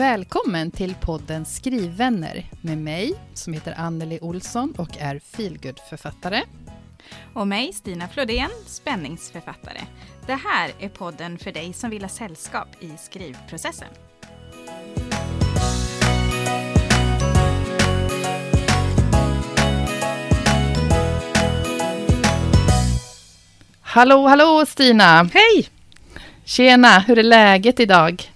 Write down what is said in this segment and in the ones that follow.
Välkommen till podden Skrivvänner med mig som heter Anneli Olsson och är feelgood-författare. Och mig, Stina Flodén, spänningsförfattare. Det här är podden för dig som vill ha sällskap i skrivprocessen. Hallå, hallå Stina! Hej! Tjena, hur är läget idag?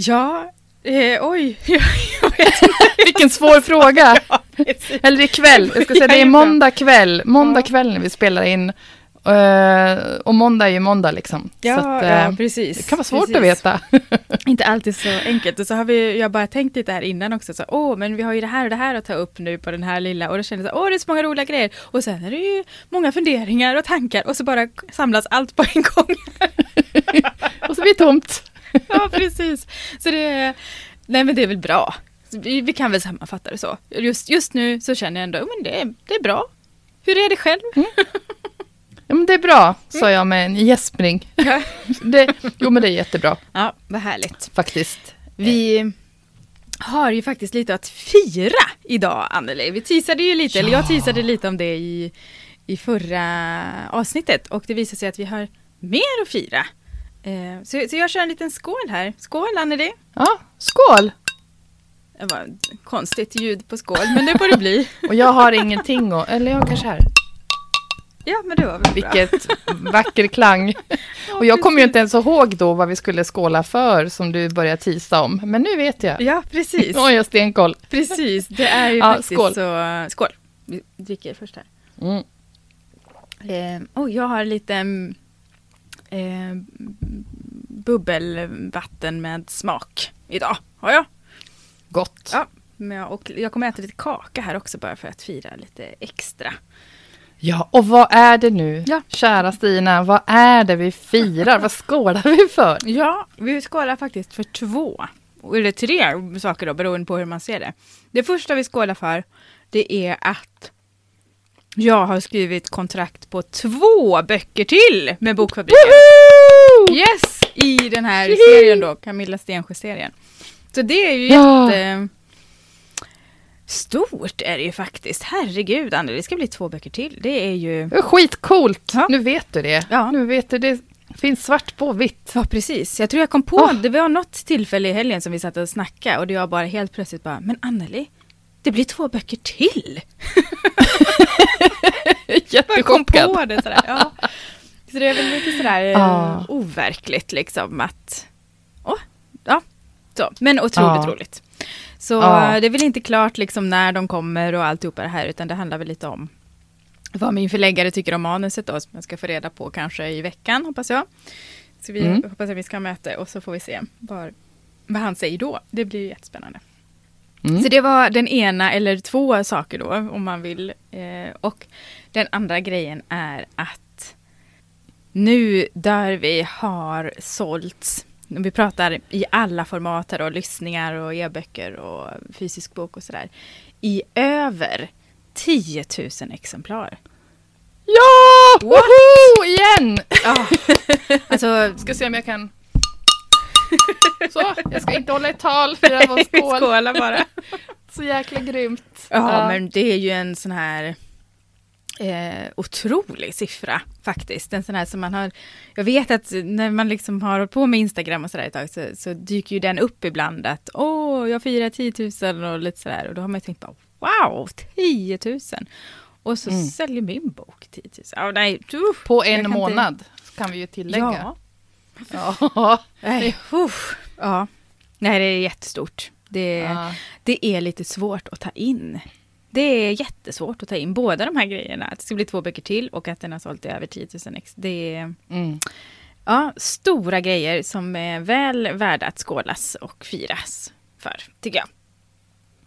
Ja, eh, oj, Vilken svår fråga! Eller ikväll, jag ska säga det är måndag kväll, måndag Ja. kväll när vi spelar in. Eh, och måndag är ju måndag liksom. Ja, Så att, ja, eh, precis. det kan vara svårt precis. att veta. Inte alltid så enkelt. Och så har vi, jag bara tänkt lite här innan också, så åh, men vi har ju det här och det här att ta upp nu på den här lilla, och då kände jag så åh, det är så många roliga grejer. Och sen är det ju många funderingar och tankar och så bara samlas allt på en gång. och så blir det tomt. ja, precis. Så det, är- nej men det är väl bra. Vi, vi kan väl sammanfatta det så. Just, just nu så känner jag ändå, men det, är- det är bra. Hur är det själv? Ja, men det är bra, sa jag med en gäspning. Ja, Det, jo, men det är jättebra ja vad härligt. faktiskt. Vi har ju faktiskt lite att fira idag, Anneli. Vi teasade ju lite, eller jag Ja. teasade lite om det i, i förra avsnittet och det visar sig att vi har mer att fira. Eh, så, så jag kör en liten skål här. Skål Anneli! Ja, skål! Det var ett konstigt ljud på skål, men det får det bli. Och jag har ingenting att, eller jag kanske här. Ja, men det var väl bra. Vilket vacker klang. Och jag kommer ju inte ens ihåg då vad vi skulle skåla för som du började tisa om. Men nu vet jag. Ja, precis. Nu har jag stenkoll. Precis, det är ju Ja, faktiskt skål. så... Skål! Vi dricker först här. Mm. Eh, oh, jag har lite eh, bubbelvatten med smak idag. Har jag. Gott. Ja, och jag kommer äta lite kaka här också bara för att fira lite extra. Ja, och vad är det nu? Ja. Kära Stina, vad är det vi firar? vad skålar vi för? Ja, vi skålar faktiskt för två. Eller tre saker då, beroende på hur man ser det. Det första vi skålar för, det är att jag har skrivit kontrakt på två böcker till med Bokfabriken. Yes! I den här Hihi! serien då, Camilla Stensjö-serien. Så det är ju Ja. jätte... Stort är det ju faktiskt. Herregud, Anneli, det ska bli två böcker till. Det är ju... Skitcoolt. Ja. Nu vet du det. Ja. Nu vet du det. finns svart på vitt. Ja, precis. Jag tror jag kom på, Ah. det var något tillfälle i helgen som vi satt och snackade och det jag bara helt plötsligt bara, men Anneli, det blir två böcker till! Jag kom Jättechockad. på det sådär. Ja. Så det är väl lite sådär Ah. overkligt liksom att, åh, ja, så. Men otroligt Ja. roligt. Så Ja. eh, det är väl inte klart liksom när de kommer och alltihopa det här, utan det handlar väl lite om vad min förläggare tycker om manuset då, som jag ska få reda på kanske i veckan, hoppas jag. Så vi Mm. hoppas att vi ska ha möte och så får vi se var, vad han säger då. Det blir ju jättespännande. Mm. Så det var den ena eller två saker då, om man vill. Eh, och den andra grejen är att nu där vi har sålts, vi pratar i alla format då, lyssningar och e-böcker och fysisk bok och sådär, i över 10 000 exemplar. Ja! What? Woho! Igen! Ja, alltså Ska se om jag kan... Så, jag ska inte hålla ett tal för jag var skål. skåla bara. Så jäkla grymt. Ja, men det är ju en sån här eh, otrolig siffra faktiskt. En sån här som man har, jag vet att när man liksom har hållit på med Instagram och sådär ett tag så, så dyker ju den upp ibland att åh, jag firar 10 000 och lite sådär och då har man ju tänkt bara wow, 10 000. Och så Mm. säljer min bok 10 000. Ja, nej, uff, På en kan inte- månad kan vi ju tillägga. Ja, Ja. nej, uff, ja. Nej, det är jättestort. Det, Ja. det är lite svårt att ta in. Det är jättesvårt att ta in båda de här grejerna. Att det ska bli två böcker till och att den har sålt i över 10 000 ex. Det är Mm. ja, stora grejer som är väl värda att skålas och firas för, tycker jag.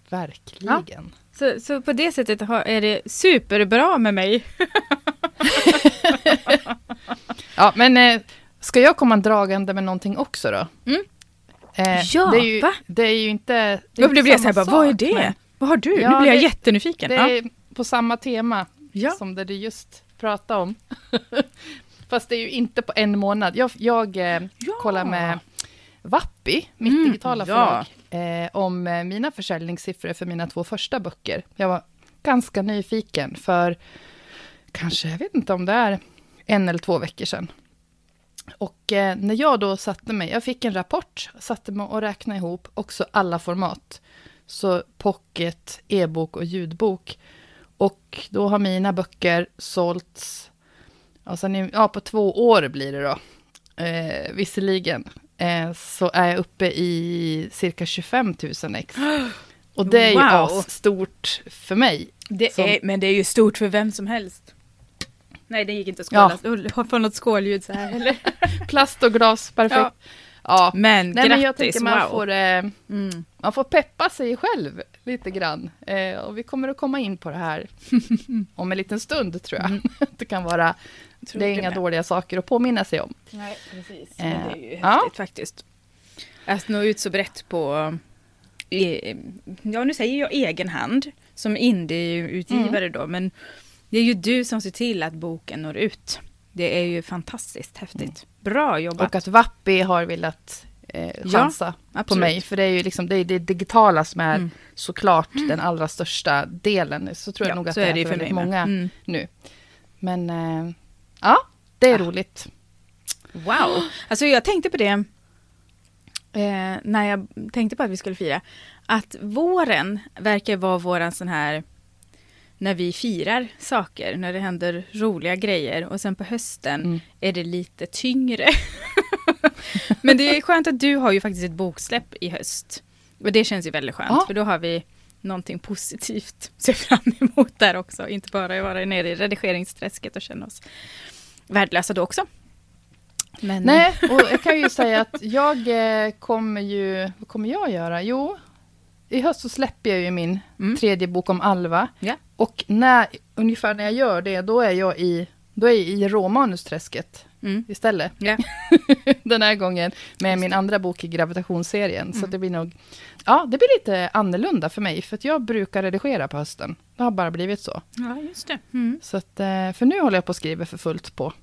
Verkligen. Så, så på det sättet är det superbra med mig. Ja, men eh, ska jag komma dragande med någonting också då? Mm. Eh, Ja, det är ju, va? Det är ju inte... Det är inte blir jag så här, bara, vad är det? men Vad har du? Ja, nu blir jag det- jättenyfiken. Det Ja. är på samma tema Ja. som det du just pratade om. Fast det är ju inte på en månad. Jag, jag eh, kollar med Vappi, mitt Mm, digitala förlag, eh, om eh, mina försäljningssiffror för mina två första böcker. Jag var ganska nyfiken för kanske, jag vet inte om det är en eller två veckor sedan. Och eh, när jag då satte mig, jag fick en rapport, satte mig och räknade ihop också alla format. Så pocket, e-bok och ljudbok. Och då har mina böcker sålts, ja, sen ja på två år blir det då, eh, visserligen. Eh, så är jag uppe i cirka 25 000 ex. Och det är ju Wow. stort för mig. Det Som- är, men det är ju stort för vem som helst. Nej, det gick inte att skåla. Ja. Få något skålljud så här eller? Plast och glas, perfekt. Ja. Ja. Men Nej, men jag grattis, tänker man wow. får, eh, Mm. man får peppa sig själv lite grann. Eh, och vi kommer att komma in på det här om en liten stund, tror jag. det kan vara, Tror det är inga med. dåliga saker att påminna sig om. Nej, precis. Eh, det är ju häftigt ja. faktiskt. Att nå ut så brett på, ja nu säger jag egen hand, som indie-utgivare Mm. då, men det är ju du som ser till att boken når ut. Det är ju fantastiskt häftigt. Bra jobbat. Och att Vappi har velat eh, Ja, chansa på absolut. mig. För det är ju liksom det, är det digitala som är Mm. såklart den allra största delen. Så tror jag Ja, nog att det är det för väldigt många Mm. nu. Men eh, ja, det är Ah. roligt. Wow! Alltså jag tänkte på det eh, när jag tänkte på att vi skulle fira. Att våren verkar vara våran sån här när vi firar saker, när det händer roliga grejer och sen på hösten Mm. är det lite tyngre. Men det är skönt att du har ju faktiskt ett boksläpp i höst. Och det känns ju väldigt skönt, Ja. för då har vi någonting positivt att se fram emot där också. Inte bara vara nere i redigeringsträsket och känna oss värdelösa då också. Men, Nej, och jag kan ju säga att jag eh, kommer ju... Vad kommer jag göra? Jo, i höst så släpper jag ju min Mm. tredje bok om Alva. Ja. Och när, ungefär när jag gör det, då är jag i, då är jag i råmanusträsket Mm. istället. Ja. Den här gången med min andra bok i gravitationsserien. Så det blir nog... Ja, det blir lite annorlunda för mig, för att jag brukar redigera på hösten. Det har bara blivit så. ja, just det. Mm. så att, eh, för nu håller jag på att skriva för fullt på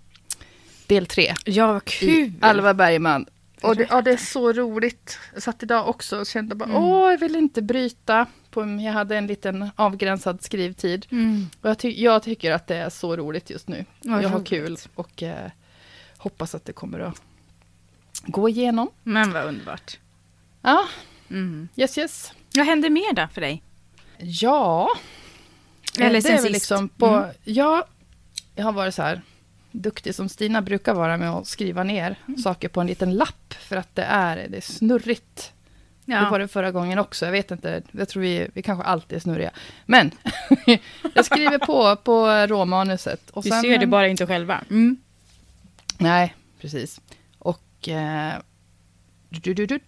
del tre. Ja, vad i kul! Alva Bergman. Och det, ja, det är så roligt. Jag satt idag också och kände bara, Mm. åh, jag vill inte bryta. På, jag hade en liten avgränsad skrivtid. Mm. Och jag, ty, jag tycker att det är så roligt just nu. Vad jag har kul och eh, hoppas att det kommer att gå igenom. Men vad underbart. Ja, Mm. yes yes. Vad händer mer då för dig? Ja. Eller det sen är väl sist. liksom på, Mm. ja, jag har varit så här duktig som Stina brukar vara med att skriva ner Mm. saker på en liten lapp. För att det är, det är snurrigt. Det var det förra gången också. Jag vet inte, jag tror vi, vi kanske alltid är snurriga. Men jag skriver på, på råmanuset. Och Vi sen, ser det bara inte själva. Mm. Nej, precis. Och... Eh, du, du, du,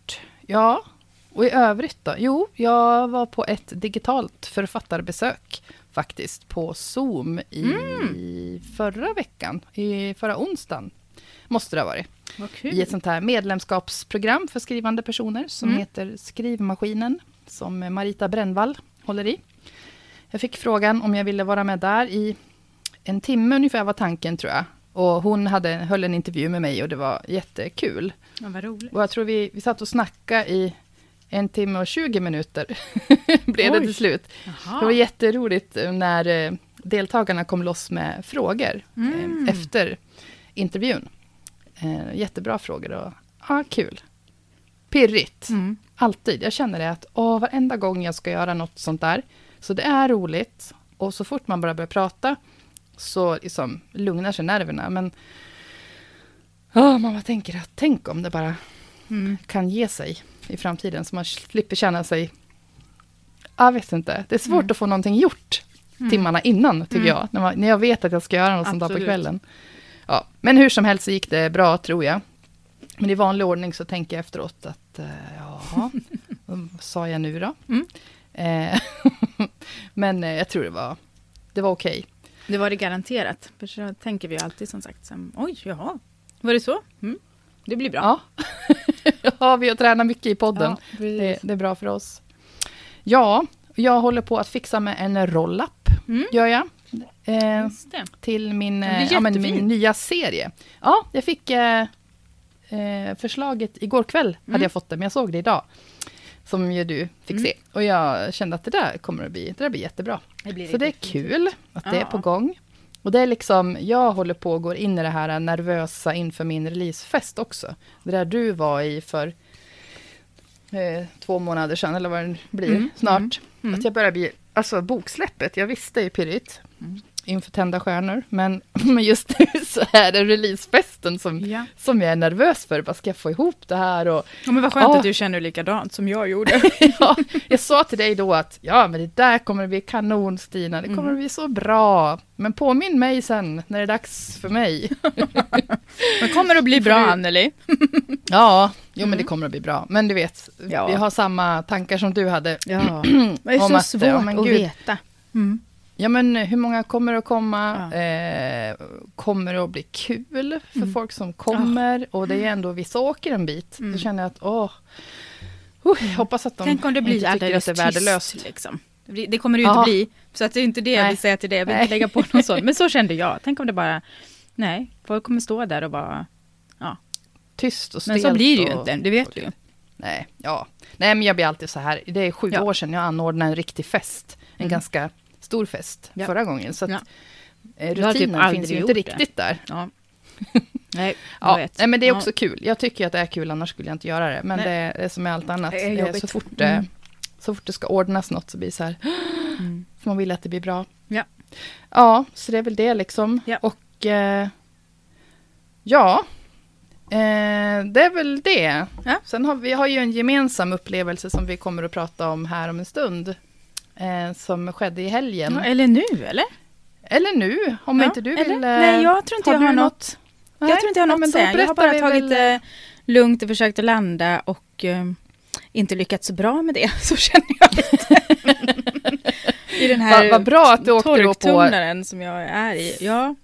ja, och i övrigt då? Jo, jag var på ett digitalt författarbesök faktiskt på Zoom i Mm. förra veckan, i förra onsdagen. Måste det ha varit. I ett sånt här medlemskapsprogram för skrivande personer som Mm. heter Skrivmaskinen, som Marita Brännvall håller i. Jag fick frågan om jag ville vara med där i en timme ungefär var tanken tror jag. Och hon hade, höll en intervju med mig och det var jättekul. Ja, vad roligt. Och jag tror vi, vi satt och snackade i en timme och 20 minuter. blev det Oj. till slut. Det var jätteroligt när eh, deltagarna kom loss med frågor Mm. eh, efter intervjun. Eh, jättebra frågor och ja, kul. Pirrigt, Mm. alltid. Jag känner det att åh, varenda gång jag ska göra något sånt där, så det är roligt. Och så fort man bara börjar prata så liksom lugnar sig nerverna. Men åh, man tänker att tänk om det bara Mm. kan ge sig i framtiden så man slipper känna sig... Jag vet inte, det är svårt Mm. att få någonting gjort Mm. timmarna innan, tycker Mm. jag. När, man, när jag vet att jag ska göra något sånt där på Absolut. kvällen. Ja, men hur som helst så gick det bra, tror jag. Men i vanlig ordning så tänker jag efteråt att, eh, ja, vad sa jag nu då? Mm. Eh, men eh, jag tror det var, det var okej. Det var det garanterat. För så tänker vi alltid som sagt. Som, Oj, jaha. Var det så? Mm. Det blir bra. Ja. ja, vi har tränat mycket i podden. Ja. Det, det är bra för oss. Ja, jag håller på att fixa med en roll-up, Mm. gör jag. Eh, till min, ja, men min nya serie. Ja, jag fick... Eh, eh, förslaget igår kväll, Mm. hade jag fått det, men jag såg det idag. Som ju du fick Mm. se. Och jag kände att det där kommer att bli, det där blir jättebra. Det blir Så det är kul att det är på gång. Och det är liksom, jag håller på och går in i det här nervösa inför min releasefest också. Det där du var i för eh, två månader sedan, eller vad det blir, Mm, snart. mm. Att jag börjar bli, alltså boksläppet, jag visste ju pirrigt Mm. Inför Tända stjärnor, men, men just nu så är det releasefesten som, Ja. som jag är nervös för. Vad ska jag få ihop det här? Och, ja, men vad skönt Ja. att du känner likadant som jag gjorde. ja, jag sa till dig då att ja, men det där kommer att bli kanon Stina, det kommer Mm. att bli så bra. Men påminn mig sen när det är dags för mig. Men kommer att bli bra, Anneli. Ja, jo men Mm. det kommer att bli bra. Men du vet, Ja. vi har samma tankar som du hade. Ja, det är Om så att, svårt men att gud. veta. Mm. Ja men hur många kommer att komma? Ja. Eh, kommer det att bli kul för Mm. folk som kommer? Och det är ändå, vissa åker en bit. Mm. Då känner jag att, åh, uh, jag hoppas att de Tänk om det blir inte tycker att det är värdelöst. tyst. Liksom. Det kommer det ju Ja. inte bli. Så att det är inte det jag vill säga till dig. Jag vill Nej. inte lägga på någon sån. Men så kände jag. Tänk om det bara... Nej, folk kommer stå där och bara... Tyst och Men stelt. så blir det ju inte. Det vet du ju. Nej, ja. Nej, men jag blir alltid så här. Det är sju Ja. år sedan jag anordnade en riktig fest. En Mm. ganska stor fest Ja. förra gången. Så att, Ja. eh, typ rutinen aldrig finns ju inte det. riktigt där. Ja. Nej, jag Ja, vet. nej, men det är också kul. Jag tycker att det är kul, annars skulle jag inte göra det. Men Nej. det är, det som med allt annat. Det är Det så, fort det, Mm. så fort det ska ordnas något så blir det så här. Mm. Man vill att det blir bra. Ja. Ja, så det är väl det liksom. Ja. Och eh, ja, eh, det är väl det. Ja. Sen har vi har ju en gemensam upplevelse som vi kommer att prata om här om en stund. Eh, som skedde i helgen. Ja, eller nu, eller? Eller nu, om Ja, inte du eller? vill. eh, Nej, jag tror inte jag du har något. Nej? Jag tror inte jag har Ja, något säga. Jag har bara tagit väl- det lugnt och försökt att landa och eh, inte lyckats så bra med det. Så känner jag lite. I den här Vad vad bra att du åkte då på som jag är i. Ja.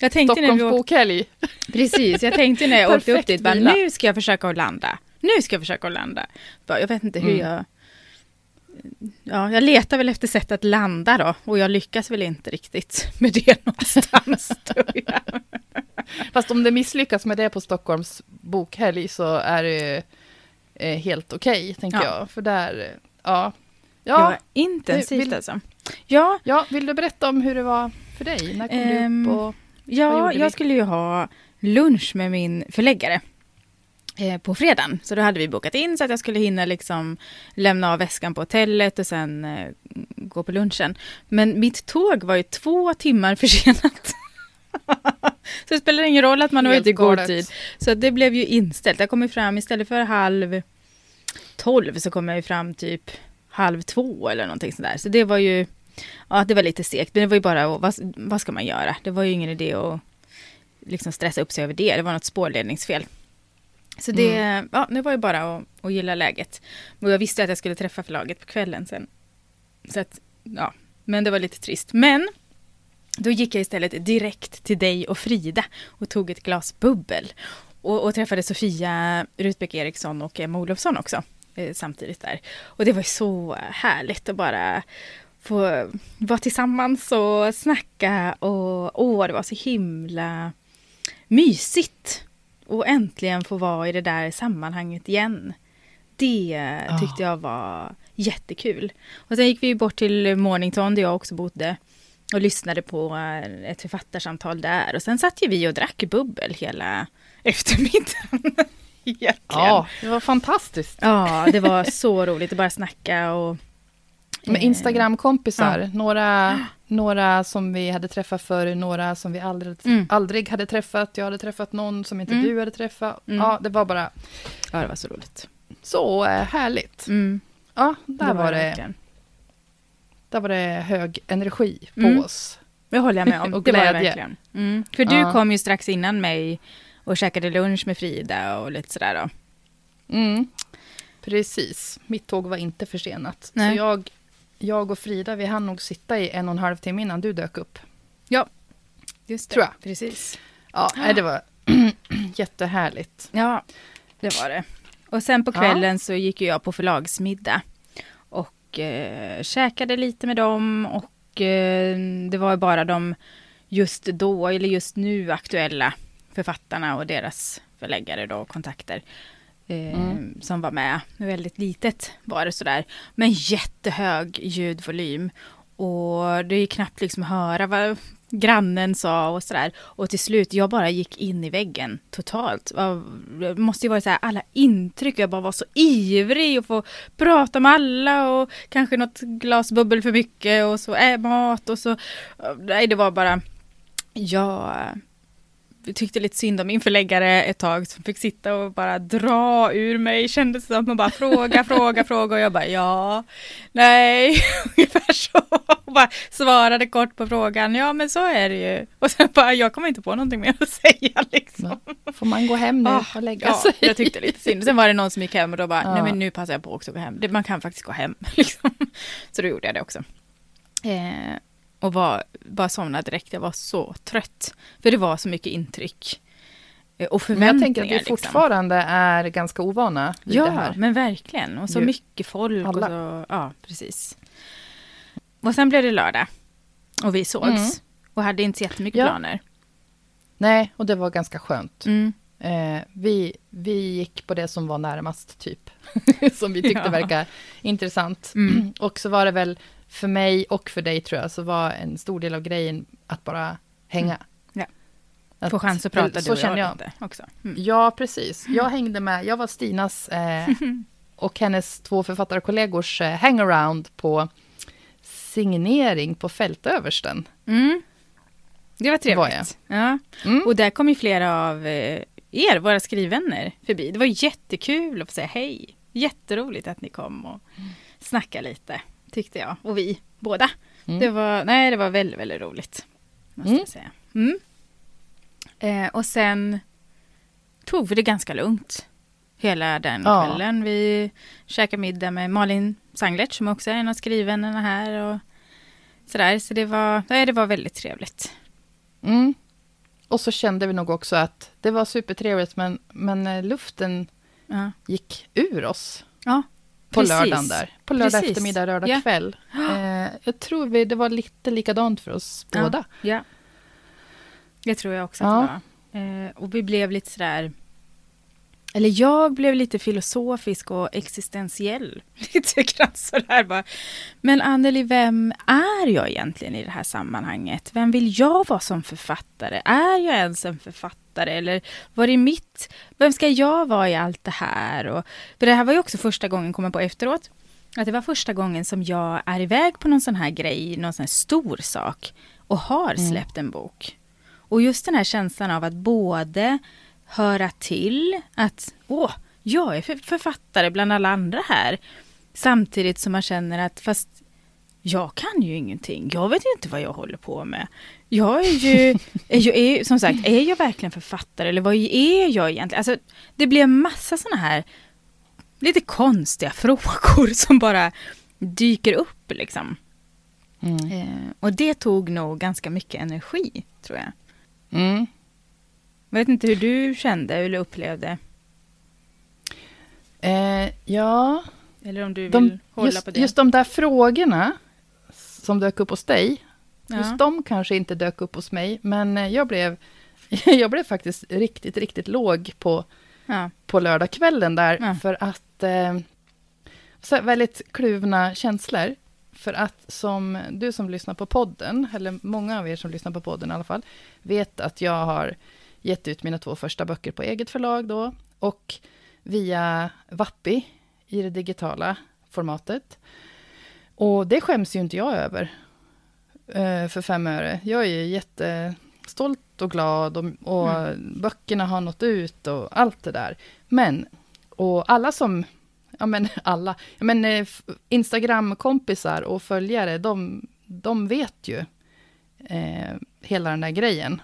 Jag tänkte Stockholms åkte, bokhelg. precis, jag tänkte när jag åkte upp dit, bara, nu ska jag försöka att landa. Nu ska jag försöka att landa. Bara, Jag vet inte hur Mm. jag... Ja, jag letar väl efter sätt att landa då. Och jag lyckas väl inte riktigt med det någonstans. jag. Fast om det misslyckas med det på Stockholms bokhelg så är det eh, helt okej, tänker Ja. jag. För där, eh, ja. Ja, intensivt Vill- alltså. Ja, ja, vill du berätta om hur det var för dig? När kom Ehm, du upp? Och, Vad Ja, gjorde vi? jag skulle ju ha lunch med min förläggare på fredagen. Så då hade vi bokat in så att jag skulle hinna liksom lämna av väskan på hotellet och sen eh, gå på lunchen. Men mitt tåg var ju två timmar försenat. så det spelar ingen roll att man var ute i god tid. Så det blev ju inställt. Jag kom ju fram istället för halv tolv så kom jag ju fram typ halv två eller någonting sådär. Så det var ju, ja det var lite segt. Men det var ju bara, vad, vad ska man göra? Det var ju ingen idé att liksom stressa upp sig över det. Det var något spårledningsfel. Så det, ja, det var ju bara att, att gilla läget. Och jag visste att jag skulle träffa förlaget på kvällen sen. Så att, ja, men det var lite trist. Men då gick jag istället direkt till dig och Frida och tog ett glas bubbel. Och, och träffade Sofia Rutbeck Eriksson och Emma Olofsson också eh, samtidigt där. Och det var ju så härligt att bara få vara tillsammans och snacka och åh, det var så himla mysigt. Och äntligen få vara i det där sammanhanget igen. Det Ja. tyckte jag var jättekul. Och sen gick vi bort till Mornington där jag också bodde och lyssnade på eh, ett författarsamtal där. Och sen satt ju vi och drack bubbel hela eftermiddagen. Egentligen. ja, det var fantastiskt. Ja, det var så roligt att bara snacka och... Med eh, Instagramkompisar, några, några som vi hade träffat förr, några som vi aldrig, Mm. aldrig hade träffat. Jag hade träffat någon som inte Mm. du hade träffat. Mm. Ja, det var bara Ja, det var så roligt. så eh, härligt. Mm, Ja, där var det, verkligen. där var det hög energi på Mm. oss. Det håller jag med om. Och det var det glädje. verkligen. För du Ja. kom ju strax innan mig och käkade lunch med Frida och lite sådär då. Precis, mitt tåg var inte försenat. Nej. Så jag, jag och Frida, vi hann nog sitta i en och en halv timme innan du dök upp. Just Tror jag. Precis. Ja, nej, det var jättehärligt. Ja, det var det. Och sen på Ja. kvällen så gick jag på förlagsmiddag. Och eh, käkade lite med dem. Och eh, det var bara de just då, eller just nu aktuella författarna och deras förläggare då, kontakter. Eh, Mm. Som var med. Väldigt litet var det sådär. Men jättehög ljudvolym. Och det är knappt liksom höra vad grannen sa och sådär. Och till slut, jag bara gick in i väggen totalt. Det måste ju vara så här, alla intryck. Jag bara var så ivrig att få prata med alla och kanske något glas bubbel för mycket och så äh, mat och så. Nej, det var bara... Jag tyckte lite synd om min förläggare ett tag som fick sitta och bara dra ur mig. Kändes som att man bara fråga, fråga, fråga och jag bara ja, nej, ungefär så. Och bara svarade kort på frågan, ja men så är det ju. Och sen bara, jag kommer inte på någonting mer att säga liksom. Får man gå hem nu Ah, och lägga Ja, sig? jag tyckte lite synd. Sen var det någon som gick hem och då bara, Ja. nej men nu passar jag på också att gå hem. Man kan faktiskt gå hem. Liksom. Så då gjorde jag det också. Eh, och var, bara somnade direkt. Jag var så trött. För det var så mycket intryck. Eh, Och Men förväntningar. jag tänker att vi liksom. fortfarande är ganska ovana vid det Ja, här. men verkligen. Och så Ju. mycket folk. Och Alla. så, ja, precis. Och sen blev det lördag. Och vi sågs. Mm. Och hade inte så jättemycket Ja. planer. Nej, och det var ganska skönt. Mm. Eh, vi, vi gick på det som var närmast, typ. som vi tyckte Ja. verkar intressant. Mm. Och så var det väl för mig och för dig, tror jag, så var en stor del av grejen att bara hänga. Mm. Ja. Att, Få chans att prata så du och jag jag. lite också. Mm. Ja, precis. Jag hängde med. Jag var Stinas eh, och hennes två författarkollegors eh, hangaround på signering på Fältöversten. Mm. Det var Var trevligt. Ja. Mm. Och där kom ju flera av eh, er, våra skrivvänner, förbi. Det var jättekul att få säga hej. Jätteroligt att ni kom och snackade lite, tyckte jag. Och vi båda. Mm. Det var, nej, det var väldigt, väldigt roligt. Måste Mm. jag säga. Mm. Eh, och sen tog vi det ganska lugnt. Hela den Ja. kvällen. Vi käkade middag med Malin Sanglert som också är en av skrivvännerna här. Och sådär. Så det var, nej, det var väldigt trevligt. Mm. Och så kände vi nog också att det var supertrevligt, men, men eh, luften Ja. gick ur oss Ja, på precis. lördagen där. På lördag Precis. eftermiddag, lördag Ja. kväll. Eh, jag tror vi, det var lite likadant för oss båda. Ja. Det tror jag också Ja. att det var. Eh, och vi blev lite sådär... Eller jag blev lite filosofisk och existentiell. Lite grann sådär bara. Men Anneli, vem är jag egentligen i det här sammanhanget? Vem vill jag vara som författare? Är jag ens en författare? Eller var är mitt... Vem ska jag vara i allt det här? Och, för det här var ju också första gången, kom jag på efteråt, att det var första gången som jag är iväg på någon sån här grej, någon sån här stor sak och har Mm. släppt en bok. Och just den här känslan av att både höra till att åh, jag är för- författare bland alla andra här. Samtidigt som man känner att fast jag kan ju ingenting. Jag vet ju inte vad jag håller på med. Jag är ju, är ju är, som sagt, är jag verkligen författare eller vad är jag egentligen? Alltså, det blir en massa sådana här lite konstiga frågor som bara dyker upp liksom. Mm. Eh, och det tog nog ganska mycket energi, tror jag. Mm. Jag vet inte hur du kände eller upplevde. Eh, ja, Eller om du vill de, hålla just, på det. just de där frågorna som dök upp hos dig, ja. Just de kanske inte dök upp hos mig, men eh, jag blev, jag blev faktiskt riktigt, riktigt låg på, Ja. på lördagskvällen där, Ja. för att... Eh, så väldigt kluvna känslor. För att som du som lyssnar på podden, eller många av er som lyssnar på podden i alla fall, vet att jag har gett ut mina två första böcker på eget förlag då, och via Vappi i det digitala formatet. Och det skäms ju inte jag över eh, för fem öre. Jag är ju jättestolt och glad och, och böckerna har nått ut och allt det där. Men, och alla som, ja men alla, ja men eh, Instagram-kompisar och följare, de, de vet ju eh, hela den där grejen.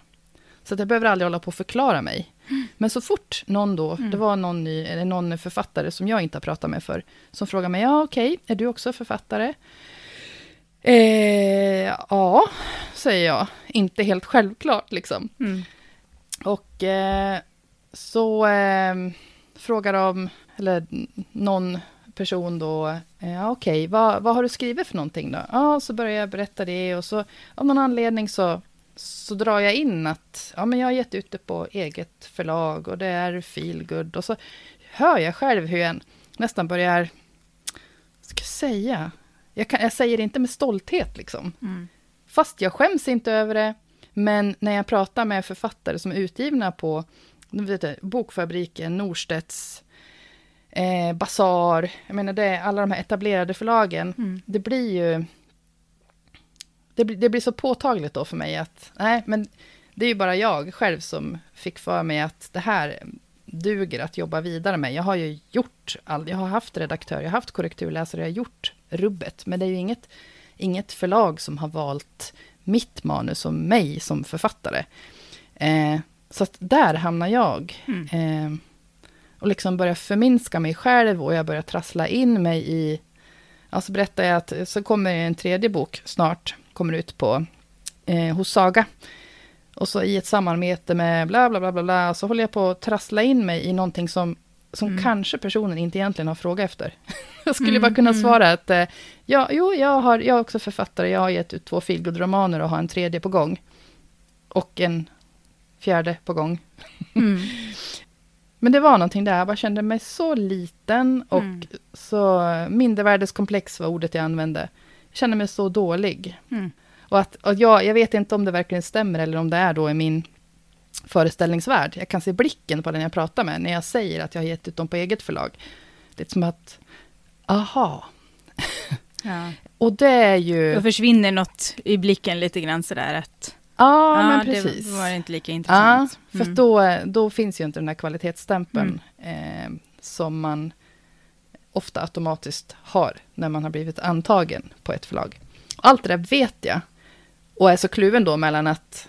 Så att jag behöver aldrig hålla på och förklara mig. Men så fort någon då, det var någon, ny, eller någon författare som jag inte har pratat med för, som frågar mig, ja okej, är du också författare? Eh, ja, säger jag. Inte helt självklart liksom. Mm. Och eh, så eh, frågar de, eller någon person då, eh, ja okej, vad, vad har du skrivit för någonting då? Ja, så börjar jag berätta det och så av någon anledning så så drar jag in att ja, men jag har gett ut det på eget förlag och det är feelgood. Och så hör jag själv hur jag nästan börjar, vad ska jag säga? Jag, kan, jag säger det inte med stolthet liksom. Mm. Fast jag skäms inte över det. Men när jag pratar med författare som är utgivna på vet du, Bokfabriken, Norstedts, eh, Basar, jag menar det, alla de här etablerade förlagen, Mm. det blir ju... Det blir, det blir så påtagligt då för mig att, nej, men det är ju bara jag själv som fick för mig att det här duger att jobba vidare med. Jag har ju gjort all, jag har haft redaktör, jag har haft korrekturläsare, jag har gjort rubbet, men det är ju inget, inget förlag som har valt mitt manus som mig som författare. Eh, så att där hamnar jag. Mm. Eh, och liksom börjar förminska mig själv och jag börjar trassla in mig i... Alltså berättar jag att så kommer en tredje bok snart, kommer ut på eh, hos Saga. Och så i ett samarbete med bla bla bla bla bla, så håller jag på att trassla in mig i någonting som, som Mm. kanske personen inte egentligen har frågat efter. jag skulle Mm, bara kunna mm. svara att eh, ja, jo, jag, har, jag är också författare, jag har gett ut två feelgood-romaner och har en tredje på gång. Och en fjärde på gång. Mm. Men det var någonting där, jag bara kände mig så liten och Mm. så mindervärdeskomplex var ordet jag använde. Kände mig så dålig. Mm. Och att, och jag, jag vet inte om det verkligen stämmer eller om det är då i min föreställningsvärld. Jag kan se blicken på den jag pratar med när jag säger att jag har gett ut dem på eget förlag. Det är som att, aha. Ja. Och det är ju... Då försvinner något i blicken lite grann sådär att Ja, men precis. det var inte lika Ja, intressant. för Mm. då, då finns ju inte den här kvalitetsstämpeln eh, som man ofta automatiskt har när man har blivit antagen på ett förlag. Allt det där vet jag och är så kluven då mellan att,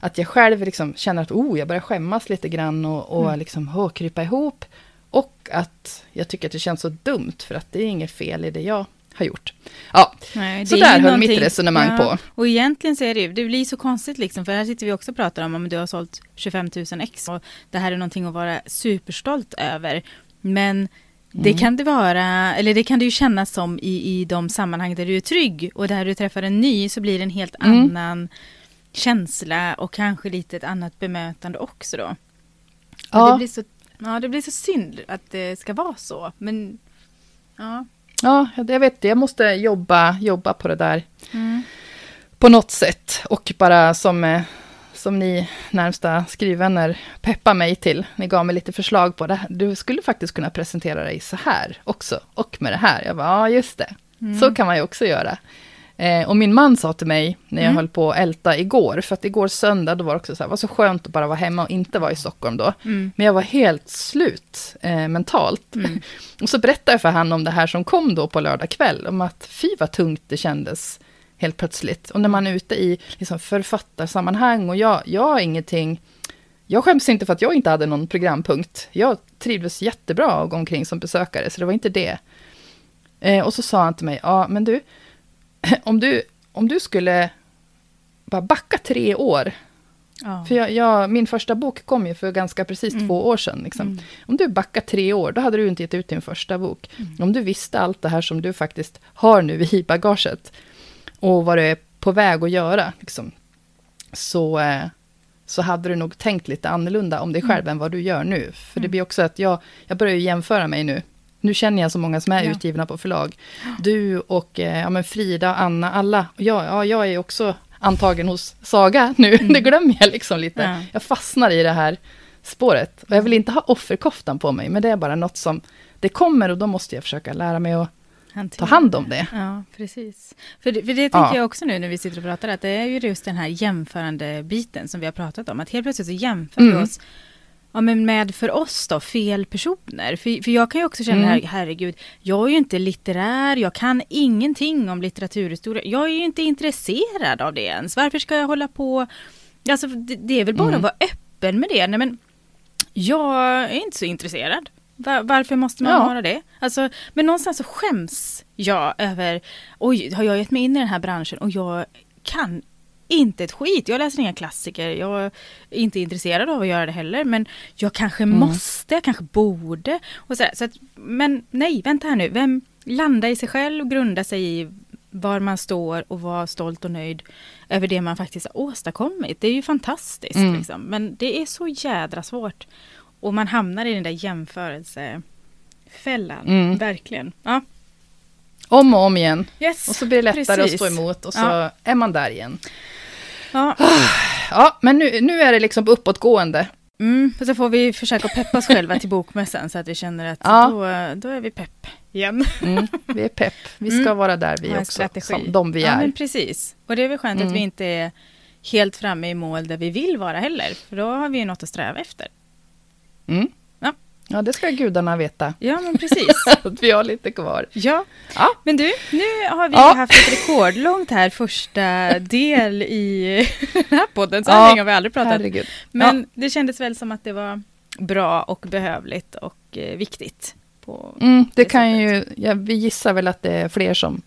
att jag själv liksom känner att oh, jag börjar skämmas lite grann och, och Mm. liksom oh, krypa ihop och att jag tycker att det känns så dumt för att det är inget fel i det jag har gjort. Ja, Nej, så där höll mitt resonemang på. Och egentligen så är det ju, det blir så konstigt liksom, för här sitter vi också och pratar om om du har sålt 25 000 ex och det här är någonting att vara superstolt över. Men det Mm. kan det vara, eller det kan det ju kännas som i, i de sammanhang där du är trygg och där du träffar en ny så blir det en helt Mm. annan känsla och kanske lite ett annat bemötande också då. Ja. Och Det blir så, ja, det blir så synd att det ska vara så, men ja. Ja, jag vet det. Jag måste jobba, jobba på det där Mm. på något sätt. Och bara som, eh, som ni närmsta skrivvänner peppar mig till. Ni gav mig lite förslag på det. Du skulle faktiskt kunna presentera dig så här också. Och med det här. Jag bara, ja just det. Mm. Så kan man ju också göra. Eh, och min man sa till mig när jag Mm. höll på att älta igår. För att igår söndag, då var det också så här, var så skönt att bara vara hemma och inte vara i Stockholm då. Mm. Men jag var helt slut eh, mentalt. Mm. Och så berättade jag för han om det här som kom då på lördag kväll, om att fy vad tungt det kändes helt plötsligt. Och när man är ute i liksom, författarsammanhang och jag, jag har ingenting, jag skäms inte för att jag inte hade någon programpunkt. Jag trivdes jättebra att gå omkring som besökare, så det var inte det. Eh, och så sa han till mig, ja men du, om du, om du skulle bara backa tre år, Ja. för jag, jag, min första bok kom ju för ganska precis Mm. två år sedan. Liksom. Mm. Om du backar tre år, då hade du inte gett ut din första bok. Mm. Om du visste allt det här som du faktiskt har nu i bagaget och vad du är på väg att göra, liksom, så, eh, så hade du nog tänkt lite annorlunda om dig själv än vad du gör nu. För det Mm. blir också att jag, jag börjar jämföra mig nu. Nu känner jag så många som är Ja. utgivna på förlag. Du och eh, ja, men Frida, Anna, alla. Jag, ja, jag är också antagen hos Saga nu. Mm. Det glömmer jag liksom lite. Ja. Jag fastnar i det här spåret. Och jag vill inte ha offerkoftan på mig, men det är bara något som det kommer och då måste jag försöka lära mig att ta hand om det. Ja, precis. För det, för det tänker Ja. jag också nu när vi sitter och pratar, att det är ju just den här jämförande biten som vi har pratat om. Att helt plötsligt så jämför vi Mm. oss ja, men med, för oss då, fel personer. För, för jag kan ju också känna, Mm. herregud, jag är ju inte litterär, jag kan ingenting om litteraturhistoria. Jag är ju inte intresserad av det ens. Varför ska jag hålla på? Alltså, det, det är väl bara Mm. att vara öppen med det. Nej, men jag är inte så intresserad. Va- varför måste man Ja. vara det? Alltså, men någonstans så skäms jag över, oj, har jag gett mig in i den här branschen och jag kan inte ett skit. Jag läser inga klassiker, jag är inte intresserad av att göra det heller, men jag kanske Mm. måste, jag kanske borde. Och så, så att, men nej, vänta här nu, vem landar i sig själv och grundar sig i var man står och vara stolt och nöjd över det man faktiskt har åstadkommit. Det är ju fantastiskt. Mm. Liksom. Men det är så jädra svårt. Och man hamnar i den där jämförelsefällan. Mm. Verkligen. Ja. Om och om igen. Yes. Och så blir det lättare Precis. att stå emot och så Ja. är man där igen. Ja. Ja, men nu, nu är det liksom på uppåtgående. Mm. Och så får vi försöka peppa oss själva till bokmässan så att vi känner att Ja. då, då är vi pepp igen. Mm, vi är pepp. Vi ska Mm. vara där vi också, strategi. som de vi Ja, är. men precis. Och det är väl skönt Mm. att vi inte är helt framme i mål där vi vill vara heller. För då har vi ju något att sträva efter. Mm. Ja. ja, det ska gudarna veta. Ja, men precis. Att vi har lite kvar. ja. Ja. Men du, nu har vi Ja. haft ett rekordlångt här första del i den här podden. Så Ja, här länge har vi aldrig pratat. Herregud. Men det kändes väl som att det var bra och behövligt och eh, viktigt. Mm, det Det kan ju, ja, vi gissar väl att det är fler som,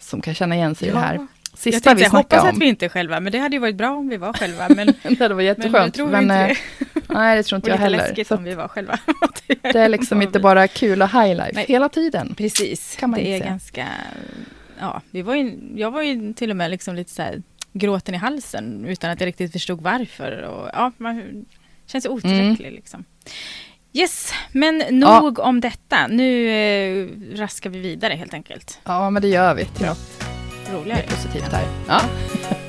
som kan känna igen sig i det här. Jag Sista tänkte, vi jag hoppas snackade att om. vi inte är själva, men det hade ju varit bra om vi var själva. Men, det var men jag jätteskönt. tror Men, inte det. Nej, det tror Och inte jag lite heller. läskigt Så vi var själva. det är liksom inte bara kul och high life Nej. hela tiden. Precis, Kan man det är säga. ganska... Ja, vi var ju, jag var ju till och med liksom lite så här gråten i halsen utan att jag riktigt förstod varför. Och, ja, man känns otillräcklig Mm. liksom. Yes, men nog om detta. Nu eh, raskar vi vidare helt enkelt. Ja, men det gör vi till något Roligare. positivt här. Ja.